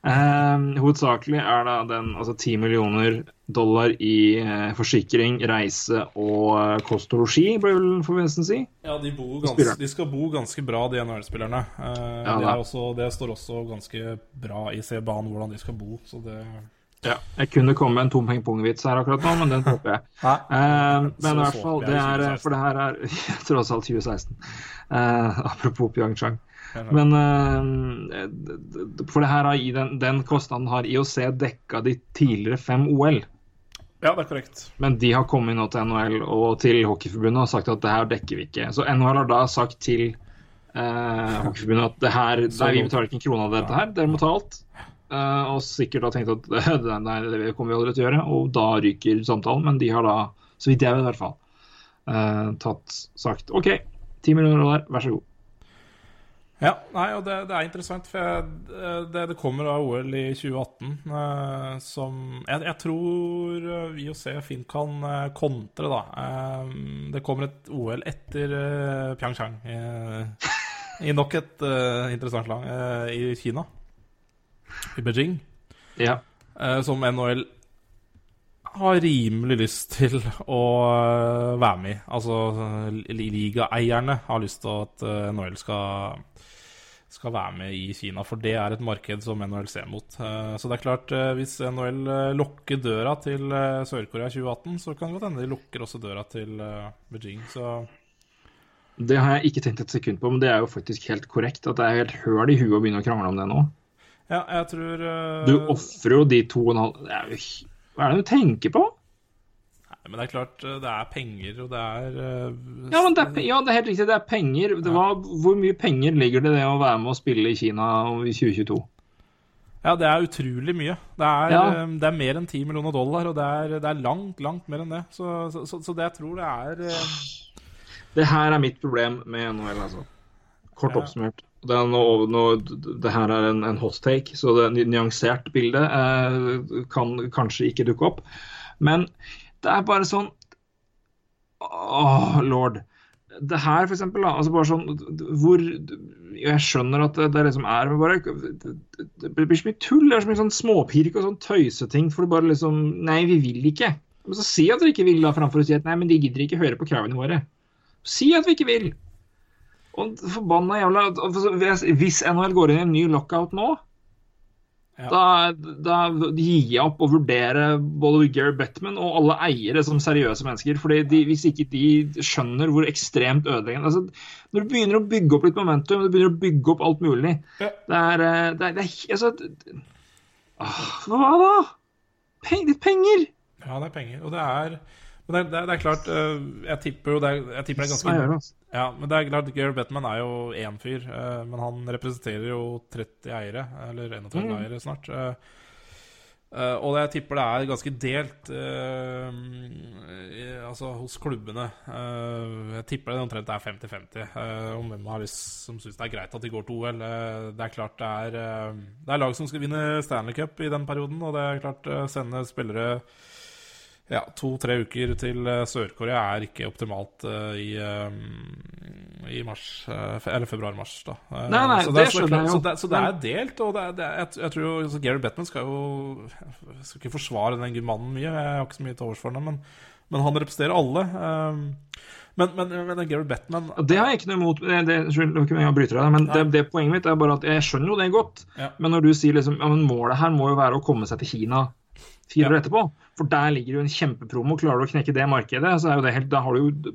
Uh, hovedsakelig er da den altså 10 millioner dollar i eh, forsikring, reise og uh, kost og losji, bør vel forventningen si. Ja, de, ganske, de, skal bo ganske bra, de NHL-spillerne. Ja, det, det, står også ganske bra i C-banen hvordan de skal bo, så det ja, jeg kunne komme med en tom ping-pong-vits her akkurat nå, men den håper jeg. [LAUGHS] [LAUGHS] men i hvert fall, det er, for det her er [LAUGHS] tross alt 2016. apropos Pyeongchang. Men uh, For det her har den, den kostnaden har IOC dekka de tidligere fem OL. Ja, det er korrekt. Men de har kommet nå til NHL og til Hockeyforbundet og sagt at det her dekker vi ikke. Så NHL har da sagt til uh, Hockeyforbundet at det her, nei, vi betaler ikke en krone av dette her, dere må ta alt. Uh, og sikkert har tenkt at [LAUGHS] nei, det kommer vi aldri til å gjøre, og da ryker samtalen. Men de har da, så vidt jeg vet i hvert fall, uh, tatt sagt OK, 10 millioner dollar, vær så god. Ja, nei, og det, det er interessant, for jeg, det, det, kommer av OL i 2018 eh, som jeg, jeg, tror vi og se Finn kan eh, kontre, da. Eh, det kommer et OL etter eh, Pyeongchang, i, i, nok et eh, interessant land, eh, i Kina. I Beijing. Ja. som NHL har rimelig lyst til å være med i. Altså, ligaeierne har lyst til at NHL skal skal være med i Kina. For det er et marked som NHL ser mot. Eh, så det er klart, eh, hvis NHL eh, lukker døra til Sør-Korea 2018, så kan det godt hende de lukker også døra til Beijing. Så det har jeg ikke tenkt et sekund på, men det er jo faktisk helt korrekt. At det er helt høl i huet å begynne å krangle om det nå. Ja, jeg tror uh... Du ofrer jo de to og en halv Hva er det du tenker på? Men det er klart, eh, det er penger, og det er uh, ja, det er, ja, det er helt riktig. Det er penger. Det var, hvor mye penger ligger det i det å være med og spille i Kina i 2022? Ja, det er utrolig mye. Det er, ja. Eh, det er mer enn 10 millioner dollar, og det er, det er, langt, langt mer enn det. Så, så, så, så det jeg tror det er uh... Det her er mitt problem med NHL, altså. Kort ja. oppsummert. Det, er noe, noe, det her er en, en, hot take, så det er nyansert bilde eh, kan kanskje ikke dukke opp. Men det er bare sånn Åh, lord. Det her, for eksempel, da, altså bare sånn hvor Jeg skjønner at det, det som er men bare, Det blir så mye tull. Det er så mye sånn småpirk og sånn tøyseting. For du bare liksom Nei, vi vil ikke. Men så si at dere ikke vil, da, framfor å si at nei, men de gidder ikke høre på kravene våre. Si at vi ikke vil. Og forbanna jævla hvis- NHL går inn i en ny lockout nå, Ja. da, da gir jeg opp å vurdere både Gary Bettman og alle eiere som seriøse mennesker. fordi de, Hvis ikke de skjønner hvor ekstremt ødeleggende altså, Når du begynner å bygge opp litt momentum, du begynner å bygge opp alt mulig Ja. Det er, eh, det er, det er altså, Åh, Hva da? Peng, penger! Ja, det er penger. Og det er Men det det det er klart øh, Jeg tipper jo det er, jeg tipper det er ganske altså? Ja, men det er klart Gary Bettman er jo én fyr, øh, men han representerer jo 30 eiere, eller 31 Mm. eiere snart. Uh, og jeg tipper det er ganske delt uh, i- altså hos klubbene. Uh, jeg tipper det omtrent er 50-50 øh, om hvem har lyst, som syns det er greit at de går til OL. Det er klart det er Det er lag som skal vinne Stanley Cup i den perioden, og det er klart uh, sende spillere ja, to-tre uker til eh, Sør-Korea er ikke optimalt uh, i, eh, i mars uh, Eller februar-mars, da. Uh, Nei, nei, det, det er- så skjønner jeg jo. Så det, så det er delt, og det er, er, jeg, jeg tror jo altså, Gary Bettman skal jo skal ikke forsvare den mannen mye, jeg har ikke så mye til overs for ham, men, men han representerer alle. eh, men, men, men Gary Bettman Det har jeg ikke noe imot. Unnskyld, det var ikke meningen å bryte deg, men det, det poenget mitt er bare at jeg skjønner jo det godt. Ja. Men når du sier liksom ja, men målet her må jo være å komme seg til Kina fire år etterpå, for der ligger jo en kjempepromo. Klarer du å knekke det markedet, så er jo det helt Da har du jo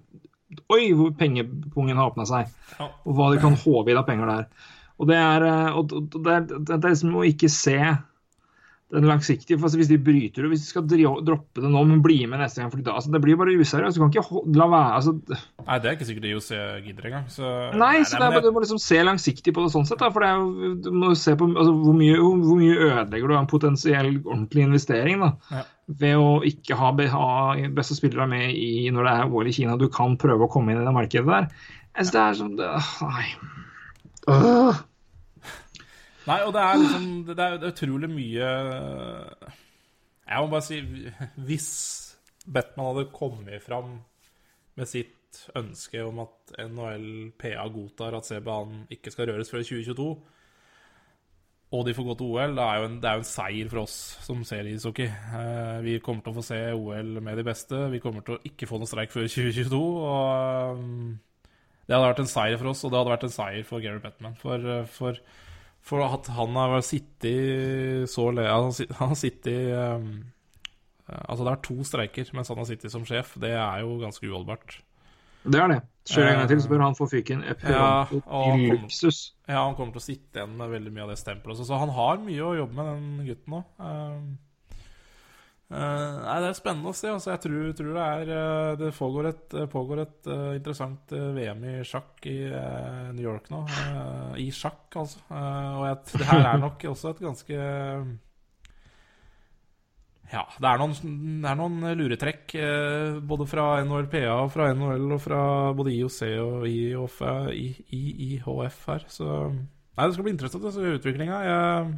Oi, hvor pengepungen har åpna seg, og hva de kan håve inn av penger der. Og det er, eh, og det er, det er liksom å ikke se den langsiktige for altså Hvis de bryter det, hvis de skal droppe det nå, men bli med neste gang, for da, altså, det blir jo bare useriøst. Du kan ikke la være altså, Nei, det er ikke sikkert IOC gidder engang. Så, Nei, så det er, men bare- du må liksom se langsiktig på det sånn sett. Da, for det er jo, du må se på altså, hvor, mye, hvor mye ødelegger du av en potensiell ordentlig investering da, Ja. ved å ikke ha, ha beste spillere med i når det er OL i Kina. Du kan prøve å komme inn i det markedet der. Altså, det er sånn det, Nei. Øh. Nei, og det er liksom Det er, utrolig mye Jeg må bare si Hvis Batman hadde kommet fram med sitt ønske om at NHL PA godtar at CBA-en ikke skal røres før 2022, og de får gå til OL, det er jo en, er jo en seier for oss som ser ishockey. Eh, vi kommer til å få se OL med de beste. Vi kommer til å ikke få noen streik før 2022. og um, Det hadde vært en seier for oss, og det hadde vært en seier for Gary Bettman. For, eh, for, for at han har sittet så le... Han har sittet um, Altså, det er to streiker mens han har sittet som sjef. Det er jo ganske uholdbart. Det er det. Kjør en gang til, så bør han få fyken Ja, han kommer- Ja, han kommer til å sitte igjen med veldig mye av det stempelet også, så han har mye å jobbe med, den gutten nå. Uh, nei, det er spennende å se. Altså, jeg tror, tror det er eh, Det pågår et, pågår et uh, interessant eh, VM i sjakk i uh, New York nå. Uh, I sjakk, altså. Eh, og jeg, det her er nok også et ganske ja, det er noen, det er noen luretrekk eh, både fra NHLPA og fra NHL og fra både IOC og eh, IHF her. Så Nei, det skal bli interessant å se utviklinga. Jeg,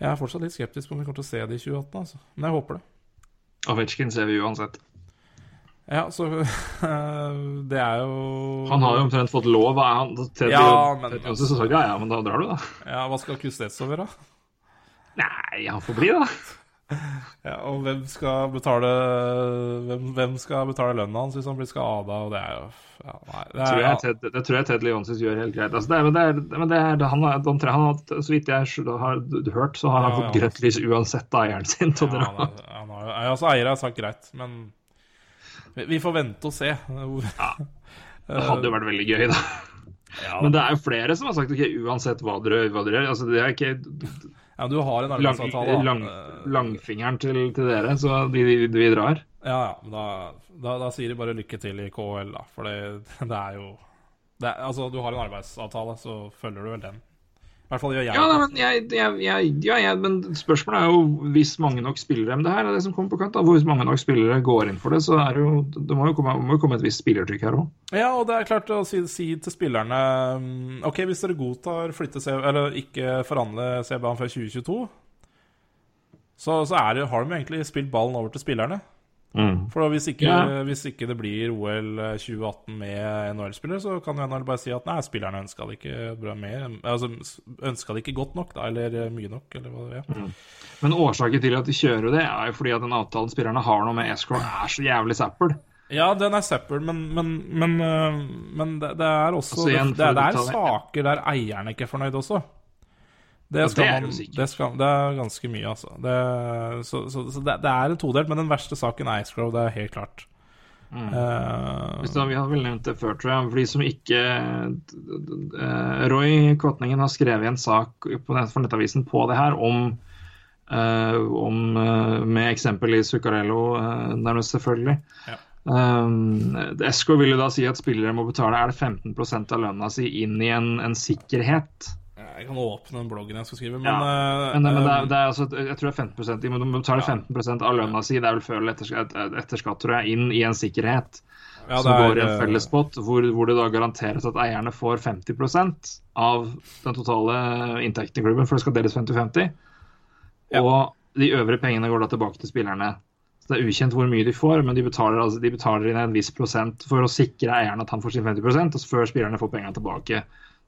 jeg er fortsatt litt skeptisk på om vi kommer til å se det i 2018, altså. Men jeg håper det. Ovetsjkin ser vi uansett. Ja, så [LAUGHS] Det er jo Han har jo omtrent fått lov. er Han, til Ja, men- tredje, så, så, ja, ja, men da drar du, da. Ja, hva skal Kustetsov gjøre? Nei, han får bli, da. Ja, og hvem skal betale hvem, hvem skal betale lønna hans hvis han blir skada, det er jo ja, Nei. Det er, tror jeg Ted, det tror jeg Ted Leonsis gjør helt greit. Altså, det er, men det er, men det er, han, han, han, har- så vidt jeg har hørt, så har han Ja, fått ja. grønt lys uansett av eieren sin til Ja, han er, han har, altså, eier har sagt greit, men vi, vi får vente og se. ja, [LAUGHS] Det hadde jo vært veldig gøy, da. Ja, Men det er jo flere som har sagt ok, uansett hva dere gjør. Altså, det er ikke ja, du har en lang, arbeidsavtale. lang, Eh, langfingeren til, til dere, så vi, de, vi drar. Ja, ja. Da, da, da sier de bare lykke til i KL, da. For det, [LAUGHS] det er jo det er, Altså, du har en arbeidsavtale, så følger du vel den. I hvert fall gjør jeg Ja, nei, men, jeg, jeg, jeg, ja, jeg, men spørsmålet er jo hvis mange nok spillere Men det her er det som kommer på kant. da, Hvis mange nok spillere går inn for det, så er det jo Det må jo komme, må jo komme et visst spillertrykk her òg. Ja, og det er klart å si, si til spillerne mm, OK, hvis dere godtar flytte Eller ikke forhandle CBA-en før 2022, så, så er det, har de egentlig spilt ballen over til spillerne. For hvis ikke, Ja. hvis ikke det blir OL 2018 med NHL-spillere, så kan NHL bare si at nei, spillerne ønska det ikke bra mer. Altså, ønska det ikke godt nok, da, eller eh, mye nok, eller hva det er. Men årsaken til at de kjører det, er jo fordi at den avtalen spillerne har nå med escrow, er så jævlig zappel. Ja, den er søppel, men, men, men, øh, men det, det er også Altså, igjen, det, det, å er saker der eierne ikke er fornøyd også. Det, Ja, skal det er man, det, skal, det er ganske mye, altså. Det, så så, så det, er en todelt, men den verste saken er Ice det er helt klart. Mm. Uh, Vi har vel nevnt det før, tror jeg. For de som ikke uh, Roy Kvatningen har skrevet en sak på nett, for Nettavisen på det her om, uh, om Med eksempel i Zuccarello, nærmest selvfølgelig. Ja. Um, Esko vil jo da si at spillere må betale er det 15 av lønna si inn i en, en sikkerhet. Jeg kan åpne den bloggen jeg skal skrive, men, Ja, eh, Men, men det, er, eh, det er altså, jeg tror det er 15 de må, de må betale 15 av lønna si, det er vel før eller etter, etter, skatt, tror jeg, inn i en sikkerhet ja, som er, går i en eh, fellespott, hvor, hvor det da garanteres at eierne får 50% av den totale inntekten i klubben, for det skal deles 50-50. Ja. Og de øvrige pengene går da tilbake til spillerne. Så Det er ukjent hvor mye de får, men de betaler, altså, de betaler inn en viss prosent for å sikre eieren at han får sin 50% og før spillerne får pengene tilbake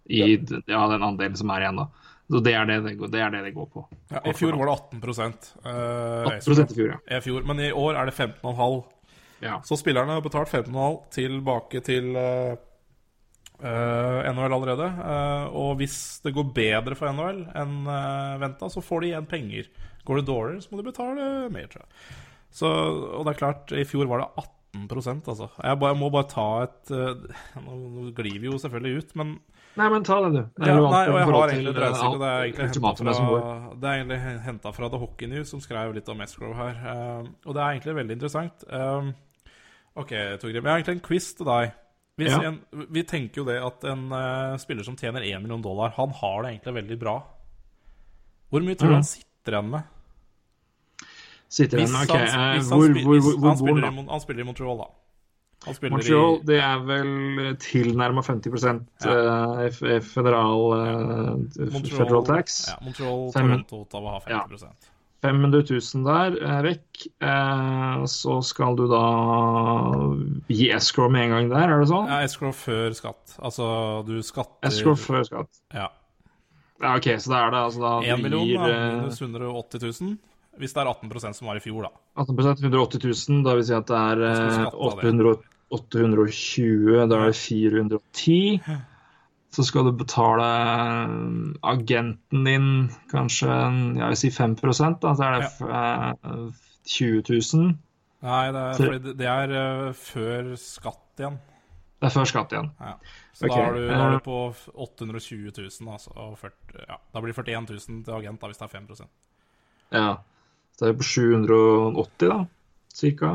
i ja, den andelen som er igjen. da. Så Det er det det, går- det, er det, det går på. Ja, I fjor var det 18 uh, 18 i fjor, ja. I fjor, Men i år er det 15,5 ja. Så spillerne har betalt 15,5 tilbake til uh, NHL allerede. Eh, og hvis det går bedre for NHL enn uh, venta, så får de igjen penger. Går det dårligere, så må de betale mer, tror jeg. Så, og det er klart, i fjor var det 18 altså. Jeg, bare, må bare ta et eh, [LAUGHS] Nå glir vi jo selvfølgelig ut, men Nei, men ta det, du. Ja, nei, og jeg har egentlig et regnestykke. Det er egentlig egentlig, henta fra, The Hockey News, som skrev litt om Escrow her. Um, og det er egentlig veldig interessant. Um, OK, Torgrim. Jeg har egentlig en quiz til deg. Ja. en, vi tenker jo det at en uh, spiller som tjener 1 million dollar, han har det egentlig veldig bra. Hvor mye tror du mm. han sitter igjen med? Sitter igjen han, ok, hvis hvor, spiller- hvor, hvor, hvor han, bor spiller han da? Han spiller i Montreal, da. Montreal, i det er vel tilnærma 50 ja. f- f- federal eh, Montreal, federal tax. Ja, Montreal, Toronto, Ottawa har 50 Ja. 500 000 der er vekk. Eh, så skal du da gi escrow med en gang der, er det sånn? Ja, escrow før skatt. Altså, du skatter Escrow før skatt. Ja. Ja, OK, så da er det altså da 1 du million gir da, eh, minus 180 000. Hvis det er 18% som var i fjor, da. 18 180 000, da vil si at det er Da skal du eh, skatte av 800, 820, da er det 410. Så skal du betale eh, agenten din kanskje jeg vil si 5 da, så er det ja. 20 000. Nei, det er, det- det er eh, før skatt igjen. Det er før skatt igjen. Ja. Så okay. da, er du, da er eh, du på 820 000, altså, og 40, ja. Da blir det 41 000 til agent da, hvis det er 5 Ja. Så det er på 780, da, cirka.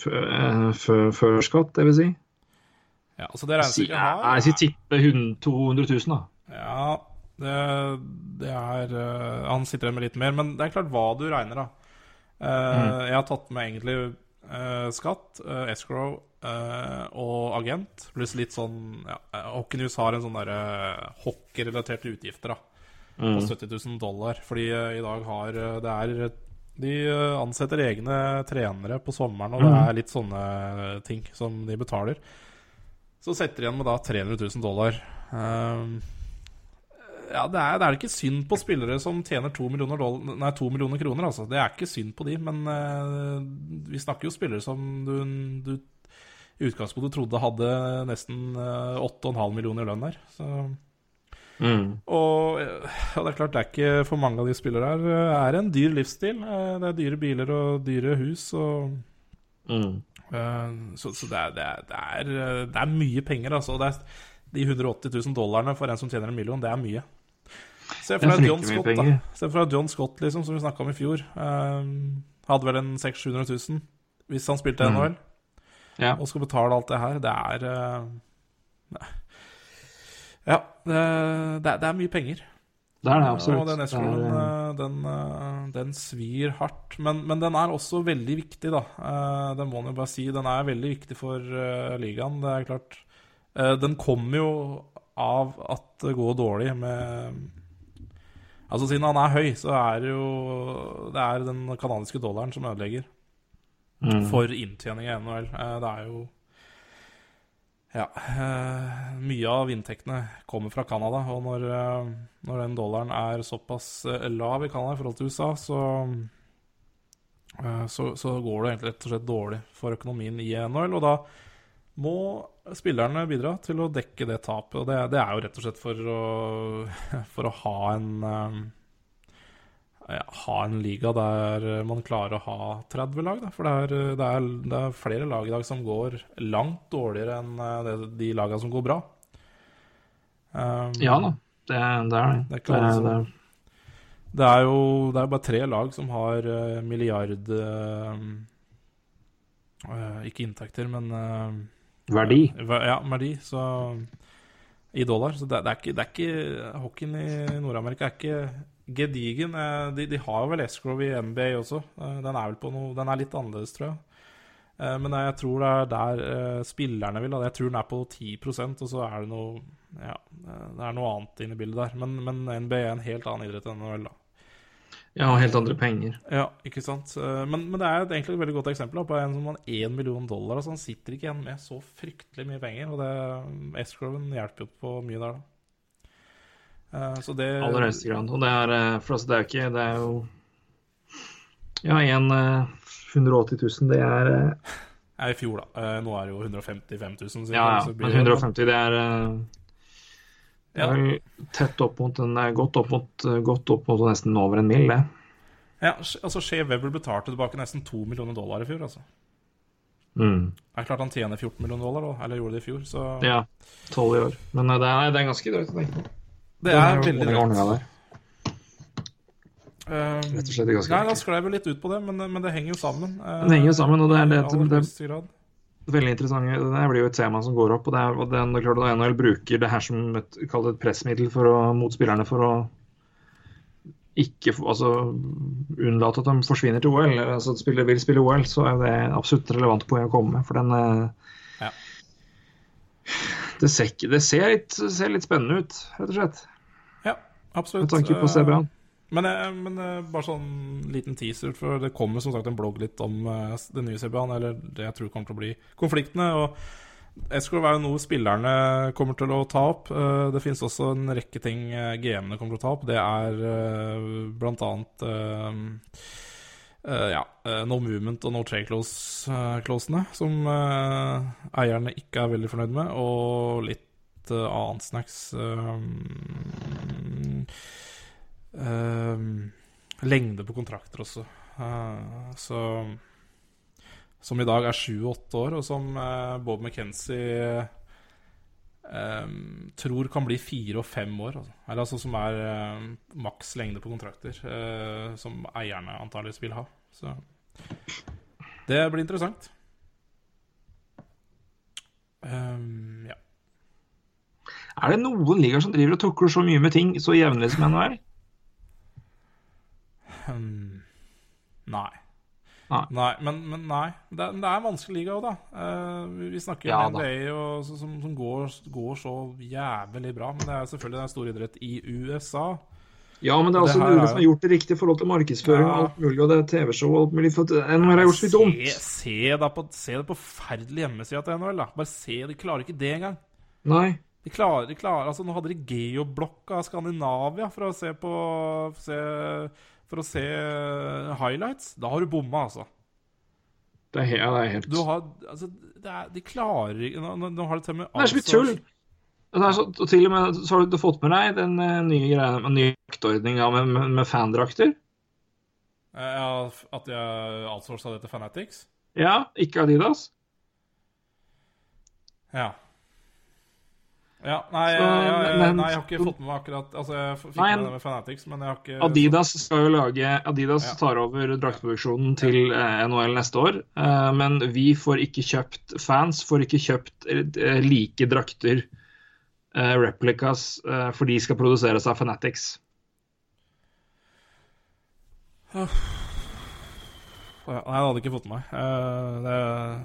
Før, eh, før, skatt, det vil si. Ja, altså det regnestykket her jeg sier tippe 200 000, da. Ja, det, det er uh, Han sitter igjen med litt mer, men det er klart hva du regner, da. Eh, Jeg har tatt med egentlig uh, skatt, escrow og agent, pluss litt sånn ja, eh, Hockey News har en sånn derre hockeyrelaterte utgifter, da. På 70 000 dollar. Fordi i dag har Det er De eh, ansetter egne trenere på sommeren, og det er litt sånne ting som de betaler. Så setter de igjen med da 300 000 dollar. Ehm, ja, det er, det er ikke synd på spillere som tjener to millioner, dollar, nei, to millioner kroner, altså. Det er ikke synd på de, men eh, vi snakker jo spillere som du, du i utgangspunktet trodde hadde nesten eh, 8,5 millioner i lønn der. Så, og eh, ja, det er klart, det er ikke for mange av de spillere her Det er en dyr livsstil. Det er dyre biler og dyre hus og Eh, Så, så det, er, det, er, det, er, det er mye penger, altså. Det er, de 180 000 dollarene for en som tjener en million, det er mye. Se for deg John Scott, da. Se for deg John Scott, liksom, som vi snakka om i fjor. Uh, hadde vel en 600 000-700 000 hvis han spilte Mm. NHL, Ja. og skal betale alt det her. Det er uh, nei. Ja, det, det, er, mye penger. Det er det absolutt. Og den escrowen, eh, den, eh, den svir hardt. Men, men den er også veldig viktig, da. Eh, Det må man jo bare si. Den er veldig viktig for ligaen, det er klart. Den kommer jo av at det går dårlig med Altså Siden han er høy, så er det jo Det er den canadiske dollaren som ødelegger mm. for inntjening i NHL. Det er jo Ja. eh, Mye av inntektene kommer fra Canada, og når, eh, når den dollaren er såpass eh, lav i Canada i forhold til USA, så så, så går det rett og slett dårlig for økonomien i NHL. Og da må spillerne bidra til å dekke det tapet. Og det, det er jo rett og slett for å, [LAUGHS] for å ha en ha en liga der man klarer å ha 30 lag. Da. For det er, det, er, det er, flere lag i dag som går langt dårligere enn eh, de lagene som går bra. Um, ja da, det, det er det. Det er, det, det er jo det er bare tre lag som har uh, milliard uh, Ikke inntekter, men Verdi. Ja, verdi. Så i dollar. Så det, det, er ikke, det er ikke Hockeyen i Nord-Amerika er ikke gedigen. De, de, har vel escrow i NBA også. Den er vel på noe Den er litt annerledes, tror jeg. Men jeg tror det er der spillerne vil. Jeg tror den er på 10% og så er det noe Ja, det er noe annet inne i bildet der. Men, men NBA er en helt annen idrett enn NHL, da. Ja, og helt andre penger. Ja, ikke sant. Eh, men, men det er egentlig et veldig godt eksempel på en som har én million dollar. Altså han sitter ikke igjen med så fryktelig mye penger. Og det Escrowen hjelper jo på mye der, da. Eh, så det Aller høyeste grad. Og det er eh, For altså, det er ikke Det er jo Ja, en 180 000, det er Ja, i fjor, da. Nå er det jo 155 000. Ja, ja. Men 150, det er ja. Det er tett opp mot en, godt, opp mot, godt opp mot nesten over en mil, det. Ja, altså Shea Webber betalte tilbake nesten 2 millioner dollar i fjor, altså. Mm. Det er klart han tjener 14 millioner dollar, eller gjorde det i fjor, så Ja, 12 i år. Men eh, det er, det er ganske drøyt å tenke på. Det er veldig drøyt. Um, Rett og slett ganske Nei, da sklei vi litt ut på det, men, men det henger jo sammen. Det henger jo sammen, og det er det, det, det, veldig interessant. Det blir jo et tema som går opp. og det er, og det er klart at NHL bruker det her som et, et pressmiddel for å, mot spillerne for å ikke altså, unnlate at de forsvinner til OL. altså at spiller vil spille OL, så er det absolutt relevant poeng å komme med. For den eh, ja. det, ser, det ser, litt, ser, litt, spennende ut, rett og slett. Absolutt. Med tanke på CBA. Men, eh, men, eh, bare sånn liten teaser, for det kommer som sagt en blogg litt om den nye CBA-en, eller det jeg tror kommer til å bli konfliktene. og Escrow er jo noe spillerne kommer til å ta opp. Det finnes også en rekke ting GM-ene kommer til å ta opp. Det er blant annet ja, no movement og no trade close-klosene, som eierne ikke er veldig fornøyd med, og litt annet snacks. Um, um, lengde på kontrakter også. Uh, så Som i dag er sju-åtte år, og som uh, Bob McKenzie tror kan bli fire og fem år. Altså. Eller altså som er maks lengde på kontrakter, som eierne antakeligvis vil ha. Så det blir interessant. Um, ja. Er det noen ligaer som driver og tukler så mye med ting så jevnlig som NHL? Um, nei. Nei. nei. men, men nei. Det, det, er en vanskelig liga òg, da. Uh, vi snakker ja, om NBA og, som, som går, går, så jævlig bra. Men det er selvfølgelig en stor idrett i USA. Ja, men det er også det mulig som har gjort det riktig i forhold til markedsføring ja. og alt mulig, og det er TV-show og alt mulig. For NHL har gjort så mye dumt. Se, se, da på, se det på forferdelige hjemmesida til NHL, da. Bare se, de klarer ikke det engang. Nei. De klarer, de klarer altså Nå hadde de geoblokka Skandinavia for å se på se for å se eh, highlights, da har du bomma, altså. Det er, helt, det er helt... Du har, altså, er, De klarer ikke nå, nå, har de til med Det er så mye tull! Så, og til og med så har du fått med deg den uh, nye greia med ny jaktordning med, med, med fandrakter? Eh, ja, At jeg outsourca det til Fanatics? Ja, ikke Adidas? Ja. Ja, nei, så, jeg, men, nei, jeg har ikke fått med meg akkurat Altså, Jeg fikk nei, med det med Fanatics, men jeg har ikke Adidas skal jo lage Adidas ja. tar over draktproduksjonen til eh, NHL neste år. Eh, men vi får ikke kjøpt Fans får ikke kjøpt eh, like drakter, eh, replicas, eh, for de skal produseres av Fanatics. Nei, jeg hadde ikke fått med meg. Uh, det...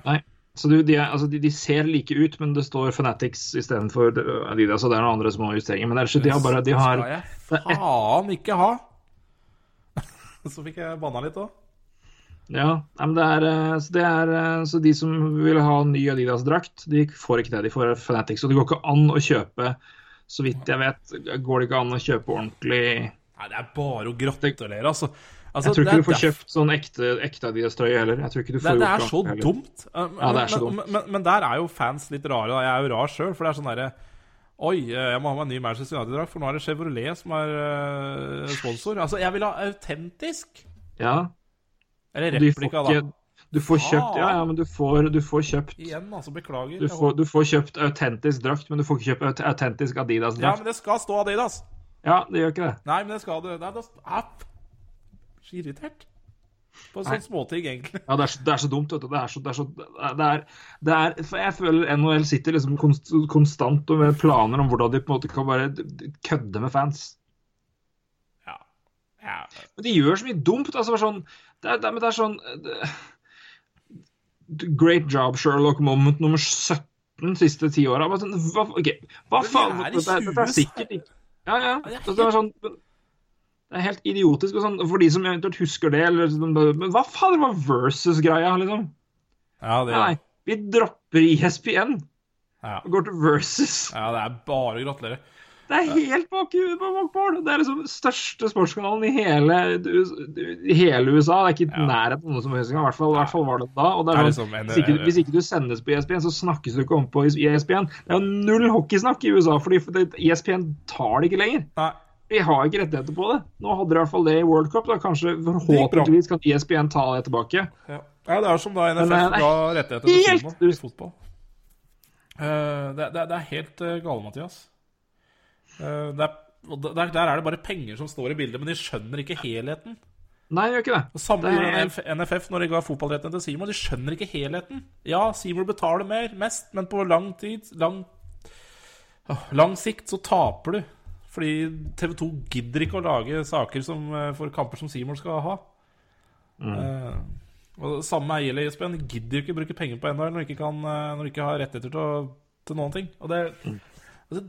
Nei. Så du, de, er, altså, de, de, ser like ut, men det står Fanatics istedenfor Adidas. Og det er noen andre små justeringer. Men det er, de har bare de har, skal jeg faen ikke ha! [LAUGHS] så fikk jeg banna litt òg. Ja, men det er, eh, så det er eh, Så de som vil ha ny Adidas-drakt, de får ikke det. De får Fanatics. Og det går ikke an å kjøpe, så vidt jeg vet, går det ikke an å kjøpe ordentlig Nei, det er bare å gratulere, altså. Altså, Jeg tror ikke du får kjøpt sånn ekte, ekte Adidas-trøye heller. Jeg tror ikke du får det det er så heller. dumt. Uh, Ja, det er så men, dumt. Men, men, der er jo fans litt rare. Da. Jeg er jo rar sjøl, for det er sånn derre Oi, eh, jeg må ha meg en ny Manchester United-drakt, for nå er det Chevrolet som er uh, sponsor. Altså, jeg vil ha autentisk. Ja, Eller replika, da. Du får kjøpt Ja, ja, men du får, du får kjøpt Igjen, altså. Beklager. du får, du får kjøpt autentisk drakt, men du får ikke kjøpt autentisk Adidas-drakt. Ja, men det skal stå Adidas. Ja, det gjør ikke det. Nei, men det skal det. Nei, det er så irritert. På sånne småting, egentlig. Ja, det er, så, det er så dumt, vet du. Det er så, det er så det er, det er, for Jeg føler NHL sitter liksom konst, konstant og med planer om hvordan de på en måte kan bare kødde med fans. Ja. ja. Men de gjør så mye dumt. altså sånn, det er, men det er sånn det, Great job, Sherlock Moment nummer 17 de siste ti åra. Hva, okay, hva, faen? Dette, dette er sikkert ikke Ja, ja. Det er, sånn, det er helt idiotisk. Og sånn, for de som eventuelt husker det, eller, sånn, men hva faen det var versus-greia, liksom? ja, det, Nei, vi dropper E ISBN ja. og går til versus. ja, det er bare å gratulere. Det er helt bak bakmål. Det er liksom største sportskanalen i hele, hele USA. Det er ikke i Ja. nærheten av noe som helst engang. I hvert fall, hvert fall var det da. Det Det er er liksom sånn, en- hvis, ikke, hvis ikke du sendes på E ESPN, så snakkes du ikke om på ESPN. Det er jo null hockeysnakk i USA, fordi for ESPN tar det ikke lenger. Nei. De har ikke rettigheter på det. Nå hadde de i hvert fall det i World Cup. Da. Kanskje. Forhåpentligvis kan ESPN ta det tilbake. Ja. ja, det er som da NFF Men ga rettigheter til helt Simon i fotball. Eh, det, det, det er helt uh, gale, Mathias. Eh, det er, der, der er det bare penger som står i bildet, men de skjønner ikke helheten. Nei, gjør ikke det. Det samme Det er- NFF når de ga fotballrettene til Seymour. De skjønner ikke helheten. Ja, Seymour betaler mer, mest, men på lang tid lang, lang sikt så taper du. Fordi TV 2 gidder ikke å lage saker som, eh, for kamper som Seymour skal ha. Eh, og det samme gjelder ESPN. Gidder ikke bruke penger på NHL når de ikke, kan, eh, ikke har rettigheter til, å, til noen ting. Og det, altså,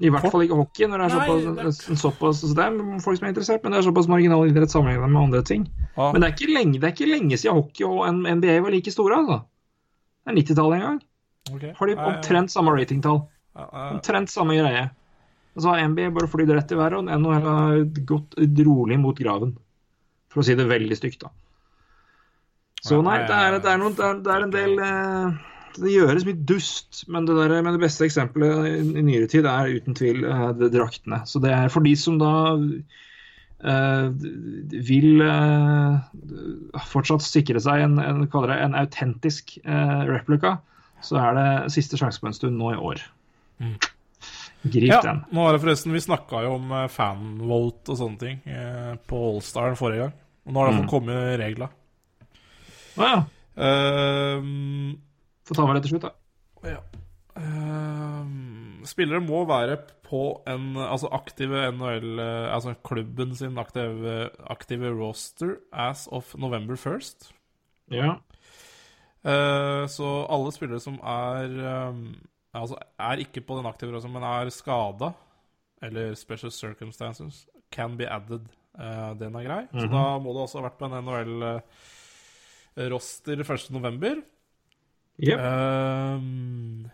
I hvert fall ikke hockey, når det er Nei, såpass, en såpass så Det er folk som er interessert, men det er såpass marginal idrett sammenlignet med andre ting. ja. Men det er ikke lenge, det er ikke lenge siden hockey og NBA var like store, altså. Det er 90-tallet en gang. Okay. Har de omtrent samme ratingtall. Omtrent samme greie. Så har NBA bare flydd rett i været, og NHL har gått rolig mot graven. For å si det veldig stygt, da. Så nei, det er, det er, noen, det er, det er en del eh, Det gjøres mye dust, men det, der, men det beste eksempelet i, i nyere tid er uten tvil eh, draktene. Så det er for de som da eh, vil eh, fortsatt sikre seg en, en, en autentisk eh, replika, så er det siste sjanse på en stund nå i år. Grip Ja, den. nå er det forresten Vi snakka jo om fanvolt fanvote og sånne ting eh, på Allstar forrige gang. Og nå har det Mm. fått kommet regler. Å ja. Uh, Får ta med det til slutt, da. ja. Uh, spillere må være på en altså aktive NHL eh, Altså klubben sin aktive, aktive roster as of November 1st. Ja. Uh, så alle spillere som er ehm, Altså er ikke på den aktive rosen, men er skada eller special circumstances, can be added. Uh, den er grei. Så da må du også ha vært på en NHL-roster 1.11. Yep. Um,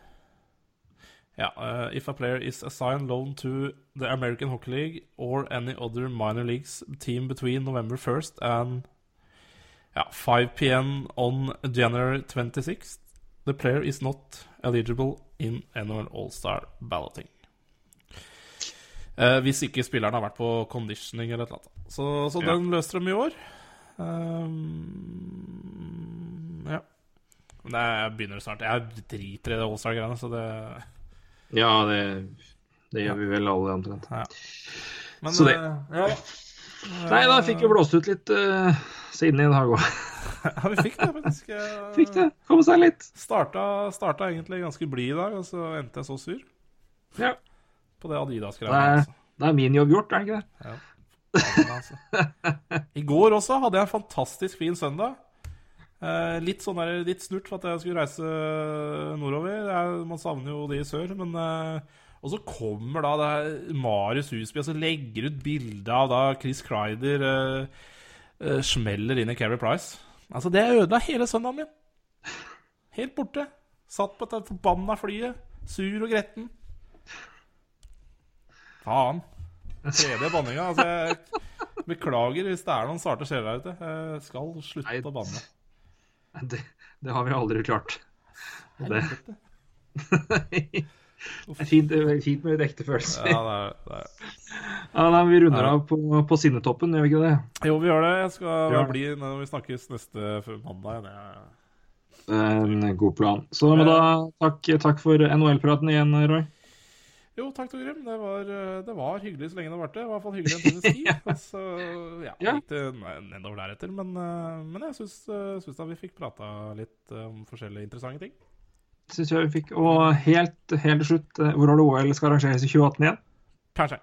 yeah, uh, if a player is assigned loan to the American Hockey League or any other minor leagues team between November 1st and yeah, 5 p.m. on January 26th, the player is not eligible in NHL All-Star balloting. Eh, hvis ikke spilleren har vært på conditioning eller annet. Så, så Ja. den løste de i år. Um, ja. Men jeg begynner snart. Jeg driter i det All-Star-greiene, så det Ja, det, det gjør vi vel alle omtrent. Men Så det- eh, ja. Nei, da fikk vi blåst ut litt uh, siden i dag òg. [LAUGHS] ja, vi fikk det, faktisk. [LAUGHS] Fikk det. Komme seg litt. Starta, starta egentlig ganske blid i dag, og så endte jeg så sur Ja. på det er, Altså. det er min jobb gjort, er det ikke det? Ja. altså. [LAUGHS] I går også hadde jeg en fantastisk fin søndag. Eh, litt sånn der, litt snurt for at jeg skulle reise nordover. Jeg, man savner jo det i sør. Men, eh, og så kommer da det Marius Husby og så legger ut bilde av da Chris Kreider uh, uh, smeller inn i Keri Price. Altså, det ødela hele søndagen min. Helt borte. Satt på dette forbanna flyet, sur og gretten. Faen. Tredje banninga. Altså, jeg Beklager hvis det er noen sarte sjeler der ute. Jeg skal slutte Nei. å banne. Det, det har vi aldri klart. Det, Helvete. [LAUGHS] det er fint, det fint med litt ekte følelser. Ja, det er, det er. Ja, nei, vi runder av på, på sinnetoppen, gjør vi ikke det? Jo, vi gjør det. Jeg skal det. bli når vi snakkes neste mandag. Det er En god plan. Så men da, takk, takk for NHL-praten igjen, Roy. Jo, takk, Torgrim. Det var, eh, det var hyggelig så lenge det varte. Det var i hvert fall hyggelig en [LAUGHS] times tid. Og så ja, Ja. gikk det ne- nedover deretter. Men, eh, men jeg syns, eh, da vi fikk prata litt om forskjellige interessante ting. Synes jeg vi fikk. Og helt, helt til slutt, eh, hvor har du OL skal arrangeres i 2018 igjen? Kanskje.